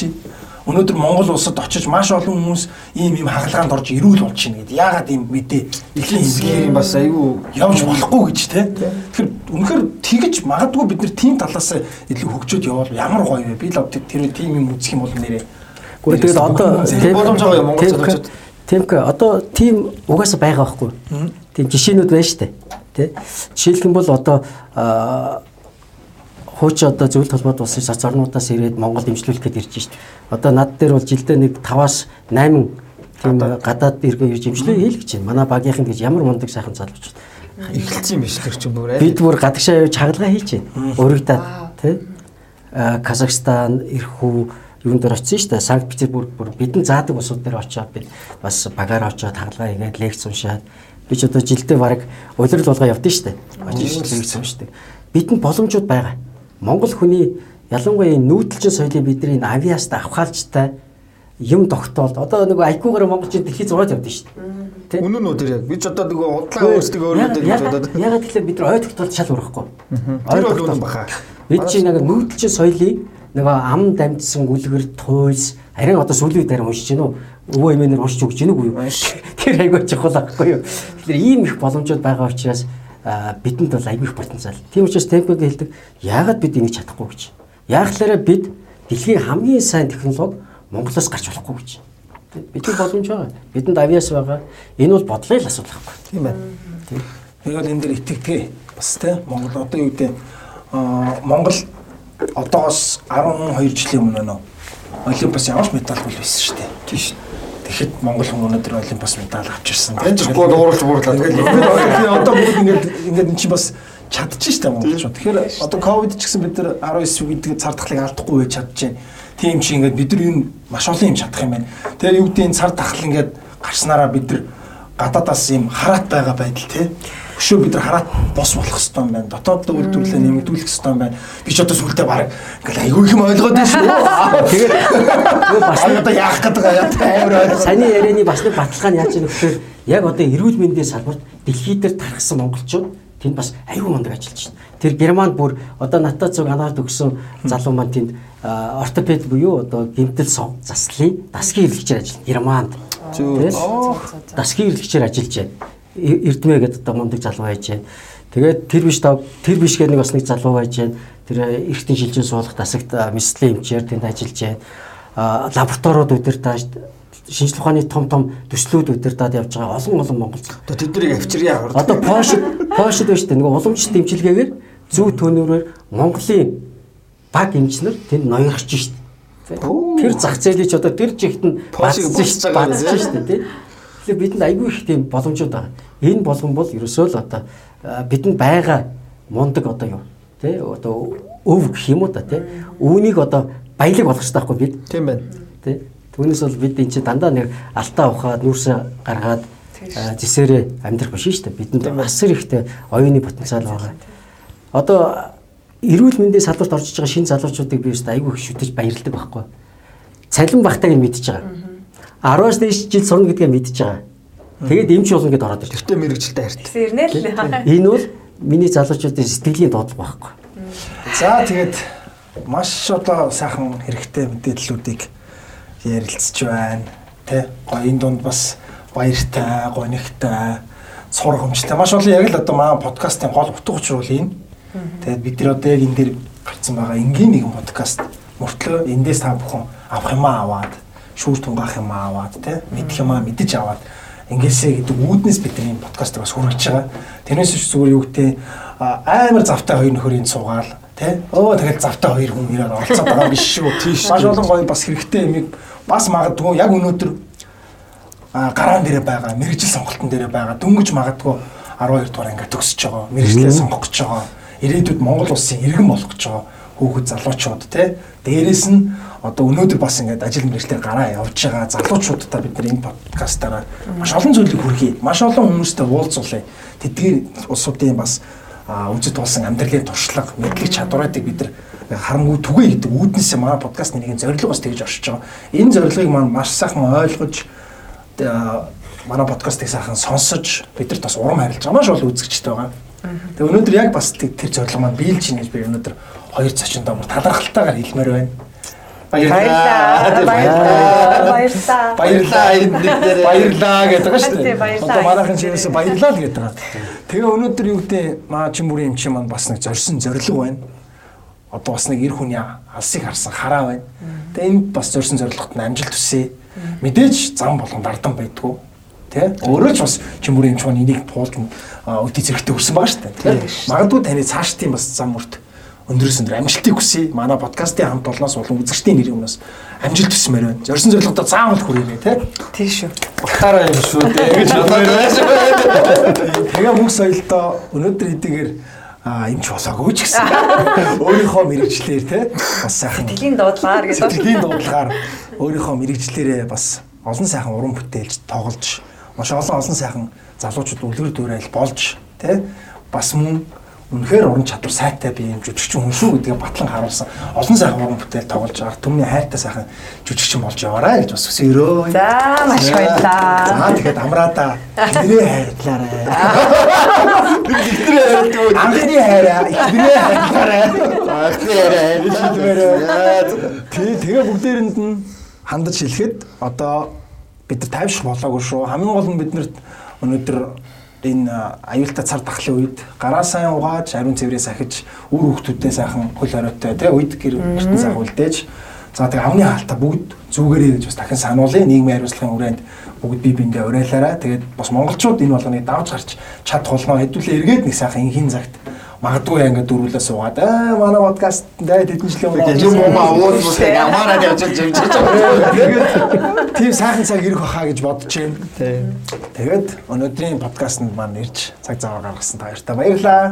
өнөөдөр Монгол улсад очиж маш олон хүмүүс ийм ийм хагалгаанд орж ирүүл болж байна гэдэг. Яагаад ийм мэдээ дэлхийн Эсгээр юм бас айгүй явж болохгүй гэж те. Тэгэхээр үнэхээр тэгэж магадгүй бид нэр тийм талаас илүү хөгжөөд явбал ямар гоё вэ? Би л тэр тийм юм үзэх юм бол нэрээ. Гэхдээ тэгээд одоо боломж байгаа юм Монгол залуучууд. Тэмк одоо тийм угаасаа байгаа байхгүй. Тийм жишээнүүд байна шүү дээ. Тэ. Жишээлх юм бол одоо хууч одоо зөвлөлт холбоод улсын соц орнуудаас ирээд Монгол дэмжлүүлэх гээд ирж шít. Одоо над дээр бол жилдээ нэг 5-аас 8 тийм гадаад иргэн ирж дэмжлээ хийлгэж байна. Манай багийнхан гэж ямар мундаг сайхан залууч. Эхэлсэн юм биш тэр чинь бүр Бид бүр гадагшаа явж хагалгаа хийж байна. Урагдаад тий. Казахстан, Ирхүү юун дээр очсон шүү дээ. Санкт Петербург бүр бидэн заадаг усууд дээр очиод бид бас багаар очиод хагалгаа хийгээд лекц уншаад би ч одоо жилдээ баг улирал болгоо явдсан шүү дээ. Очиж лекц уншдаг. Бидэнд боломжууд байгаа. Монгол хүний ялангуяа нүүдэлчин соёлын бидний энэ авиаст авхаалжтай юм тогтоолд одоо нөгөө айкуугаар монголчин дэлхий зураад явдсан шүү дээ. Үнэн үү тэр яг? Бид одоо нөгөө удлаа өөрсдөө өөрөдөө гэж бодоод ягаад тэгэхээр бид нар ой тогтоолд шал урахгүй. Бол үнэн баха. Бид чинь нэг нүүдэлчин соёлын нөгөө ам дамжсан үлгэр туйлс харин одоо сүүлийн дээр уншиж гинөө өвөө эмээнэр уншиж өгч гинүү юу? Тэр айгүй чухал байхгүй юу? Тэгэхээр ийм их боломжууд байгаа учраас бидэнд бол их потенциал. Тийм учраас темпог хэлдэг. Яагаад бид ингэж чадахгүй гэж. Яагаад бид дэлхийн хамгийн сайн технологи Монголоос гарч болохгүй гэж. Бидний боломж байгаа. Бидэнд авиас байгаа. Энэ бол бодлогын асуудал байхгүй. Тийм байна. Яг л энэ дэр итгэдэг бас те Монгол одоо юу гэдэг аа Монгол одоос 12 жилийн өмнө нөө Олимпиас ямар ч медаль бол байсан шүү дээ. Тийм шүү. Тэгэхэд Монгол хүн өнөөдөр Олимпиас медаль авч ирсэн. Тэгэхгүй дуурлж буурлаа. Тэгэл одоо бүгд ингээд ингээд эн чинь бас чадчих штэ монголчууд. Тэгэхээр одоо ковид ч гэсэн бид нар 19 гэдэг цар тахлыг алдахгүй байж чадчихээн. Тийм чи ингээд бид нар энэ маш олон юм чадах юм байна. Тэгэхээр юу гэдэг энэ цар тахал ингээд гарснараа бид нар гадаадаас юм хараат байгаа байдал тий өшөө бид нар хараат бос болох хэвээр байна. Дотоод үйлдвэрлэлээ нэмэгдүүлэх хэвээр байна. Би ч одоо сүултээ баг ингээл айгүй их юм ойлгоод байна шүү. Тэгээд бас одоо яах гэдэг амар ойлгоо. Саний ярианы бас нэг баталгаа нь яаж гэхээр яг одоо эрүүл мэндийн салбарт дэлхийд дээр тархсан монголчууд тэнд бас аюу мундаг ажиллаж байна. Тэр Германд бүр одоо натаа цуг анаалд өгсөн залуу маань тэнд ортопед буюу одоо гэмтэл заслын дасгийн хэрэглэгчээр ажиллана. Германд. Дасгийн хэрэглэгчээр ажиллаж байна. Эрдмэ гэдэг одоо мундаг залуу байж байна. Тэгээд тэр биш тав тэр биш гэдэг нэг бас нэг залуу байж байна. Тэр эртний шилжин суулгах дасагт мэслийн эмчээр тэнд ажиллаж байна. Лабораториуд удирдах шинжлэх ухааны том том төслүүд удирдах явж байгаа олон олон монголчууд. Одоо тэднийг авчирья. Одоо Польшд Польшд байна шүү дээ. Нөгөө уламжлалт дэмжлэгээр зөв төөнөөрөөр Монголын баг эмчнэр тэнд ноёрч шүү дээ. Тэр зах зээлийг ч одоо тэр жигт нь байгаа шүү дээ. Тэгэхээр бидэнд айгүй их тийм боломжууд байгаа. Энэ болгон бол ерөөсөө л одоо бидэнд байгаа мундаг одоо юу тий одоо өв гэх юм уу та тий үүнийг одоо баялаг болгох хэрэгтэй байхгүй бид? Тийм байна. Тий түүнээс бол бид энэ чинь дандаа нэг алтаа ухаад нүүрсээ гаргаад зэсээрээ амьдрах биш шүү дээ. Бидэнд асар ихтэй оюуны потенциал байгаа. Одоо эрүүл мэндийн салбарт орж иж байгаа шинэ залуучуудыг би өөртөө айгүй их шүтэж баярлдаг байхгүй. Цалин багтайг нь мэдчихэж байгаа 10-аас дээш жил сурна гэдгээ мэдчихэж байгаа. Тэгээд эмч болно гэдээ ороод ирж. Тэртээ мэрэгчлээ харт. Ирнэ л. Энэ бол миний залуучуудын сэтгэлийн доотлого байхгүй. За тэгээд маш одоо сайхан хэрэгтэй мэдээллүүдийг ярилцж байна. Тэ гоё энэ дунд бас баяртай, гонигтай, сургамжтай маш олон яг л одоо манай подкастын гол утга учир бол энэ. Тэгээд бид нар одоо яг энэ дээр гарцсан байгаа энгийн нэгэн подкаст мөртлөө эндээс та бүхэн авах юмаа аваад шүүр тунгаах юм аваад тий мэдэх юм аа мэдэж аваад ингээсэ гэдэг үүднээс бидний подкаст бас хүргэж байгаа. Тэрнээс ч зүгээр юу гэдэг амар завтай хоёр нөхөрийн цугаал тий өө тэгэл завтай хоёр хүн ирээд оролцоод байгаа биш шүү. Маш олон гоё бас хэрэгтэй юм. Бас магадгүй яг өнөөдөр гараан дээрээ байгаа мэрэгжил сонголтын дээрээ байгаа дөнгөж магадгүй 12 дугаар ингээд төгсөж байгаа мэрэгчлээ сонгох гэж байгаа. Ирээдүйд Монгол улсын иргэн болох гэж байгаа хүүхэд залуучууд тий дээрэс нь одоо өнөөдөр бас ингээд ажил мэргэжлэр гараа явж байгаа залуучуудаа бид нар энэ подкастаараа маш олон зүйлийг хүргэе. Маш олон хүмүүстэй уулзуулъя. Тэдгээр улсуудын бас үзэд болсон амьдралын туршлага, мэдлэг чадваруудыг бид нар харамгүй түгээ гэдэг үүднээсээ манай подкастны нэгэн зорилго бас тэгж оршиж байгаа. Энэ зорилгыг маань маш сайхан ойлгож манай подкастыг сайхан сонсож бидэрт бас урам харилж байгаа маш олон үзэгчтэй байгаа. Тэгээ өнөөдөр яг бас тэр зорилго маань биелж ийн гэж би өнөөдөр хоёр цачин доомор талархалтайгаар хэлмээр байна. Баярлалаа. Баярлалаа. Баярлаа энэ нэг дээр. Баярлаа гэдэг байгаа шүү дээ. баярлаа. Одоо манайхан чигээс баярлаа л гэдэг байгаа. Тэгээ өнөөдөр юу гэдэг маа чимбүрийн юм чи маань бас нэг зорьсон зориг байна. Одоо бас нэг эр хүний алсыг харсан хараа байна. Тэгээ энд бас зорьсон зорилгот нь амжилт хүсье. Мэдээж зам болгонд ардан байдгүй. Тэ? Өөрөө ч бас чимбүрийн юм чи маань энийг туулж өдий зэрэгтэй өрсөн байгаа шүү дээ. Магадгүй таны цааш тийм бас зам мөрт өндөрөөс өндөр амжилтыг хүсье. Манай подкастын хамт олноос болон үзэгчдийн нэрийн өмнөөс амжилт хүсмээр байна. Зорьсон зорилгодоо заавал хүрээрэй, тэ? Тий шүү. Утгаараа юм шүү дээ. Гэж бодоод байсан. Тэгээ мөнх соёлдоо өнөөдөр хэдийгээр а юм ч болоогүй ч гэсэн өөрийнхөө мэрэгчлэр те бас сайхан Тэлийн дуудлагаар гэдэг. сэтгэлийн дуудлагаар өөрийнхөө мэрэгчлэрээ бас олон сайхан уран бүтээлж тоглож маш олон олон сайхан залуучууд үлгэр дуурайл болж те бас мөн үнэхээр уран чадвар сайтай би юм жүжигчин хүн шүү гэдгээ батлан харуулсан. Олон сайхан уран бүтээл тоглож байгаа. Түмний хайртай сайхан жүжигчин болж яваарай гэж бас өсөөрөө За маш баярлалаа. За тэгээд амраада нэрээ хайрлаарай. Амдны хайраа, ихнэрээ хайрлаарай. Тий, тэгээ бүгдээрэнд нь хандаж хэлэхэд одоо бид нар тайвшрах болоогүй шүү. Хамгийн гол нь биднэрт өнөөдөр энэ аюултай цар тахлын үед гараа сайн угааж, ариун цэврээ сахиж, үр хөвгтүүдээ сайхан хөл хориотой тий үед гэр ертөнц сайхан үлдээж За тэгээ амны хаалтаа бүгд зүгээрээ гэж бас дахин сануулъя. Нийгмийн хариуцлагын хүрээнд бүгд бие биендээ уриалаарай. Тэгээд бас монголчууд энэ болгоныг давж гарч чадах болно. Хэдүүлээ эргээд нэг сайхан инхийн цагт магадгүй ингээд дөрвөлөө суугаад аа манай подкаст дээр тэдэн жилийн өмнө Юм уу уул мус ямаараа явж явж. Тэгээд тийм сайхан цаг ирэх баха гэж бодож байна. Тэгээд өнөөдрийн подкастт маань ирж цаг зав гаргасан та баяртай баярлаа.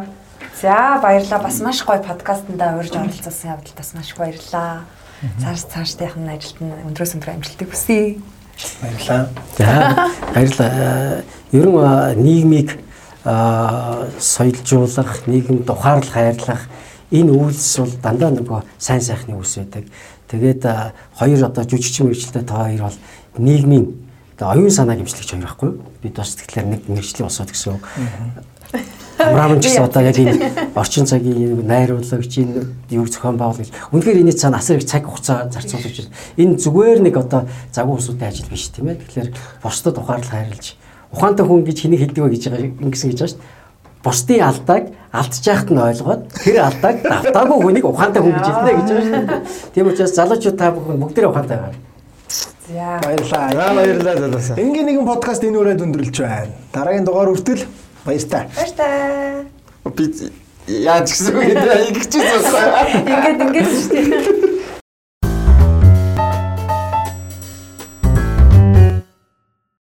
За баярлалаа. Бас маш гоё подкастнда урьж оролцсон явдал бас маш баярлалаа. Цааш цаашдынх нь ажилд нь өндрөөс өндөр амжилтыг хүсье. Баярлаа. За баярлалаа. Ер нь а, нийгмийг соёлжуулах, нийгэмд ухаарлах, хайрлах энэ үйлс бол дандаа нөгөө сайн сайхны үйлс байдаг. Тэгээд хоёр одоо жүжигчин мэрэгчлээ та хоёр бол нийгмийн оюун санааг имжлэгч хоёр байхгүй? Бид бас тэгэхээр нэг мэрэгчлийн босоод гэсэн үг. Амраамч гэсэн одоо яг энэ орчин цагийн найруулагч энэ юу зохион байгуулах гэж. Үнэхээр энэ цаана асар их цаг хугацаа зарцуулж байна. Энэ зүгээр нэг одоо загвар усуудын ажил биш тийм ээ. Тэгэхээр бусдад ухаарлах хайрлаж ухаантай хүн гэж хэнийг хэлдэг вэ гэж байгаа ингэсэн гэж байгаа шүү дээ. Бусдын алдааг алдчих яхад нь ойлгоод тэр алдааг давтаагүй хүнийг ухаантай хүн гэж хэлнэ гэж байгаа шүү дээ. Тийм учраас залуучууд та бүхэн бүгдээ ухаантай байгаа. За Баярлаа. За баярлалаа залуусаа. Энгийн нэгэн подкаст энэ үрээд өндөрлж байна. Дараагийн дугаар хүртэл баяртай. баяртай. Би яаж гэсэн үг бэ? Игч чинь. Ингээд ингээд шүү дээ.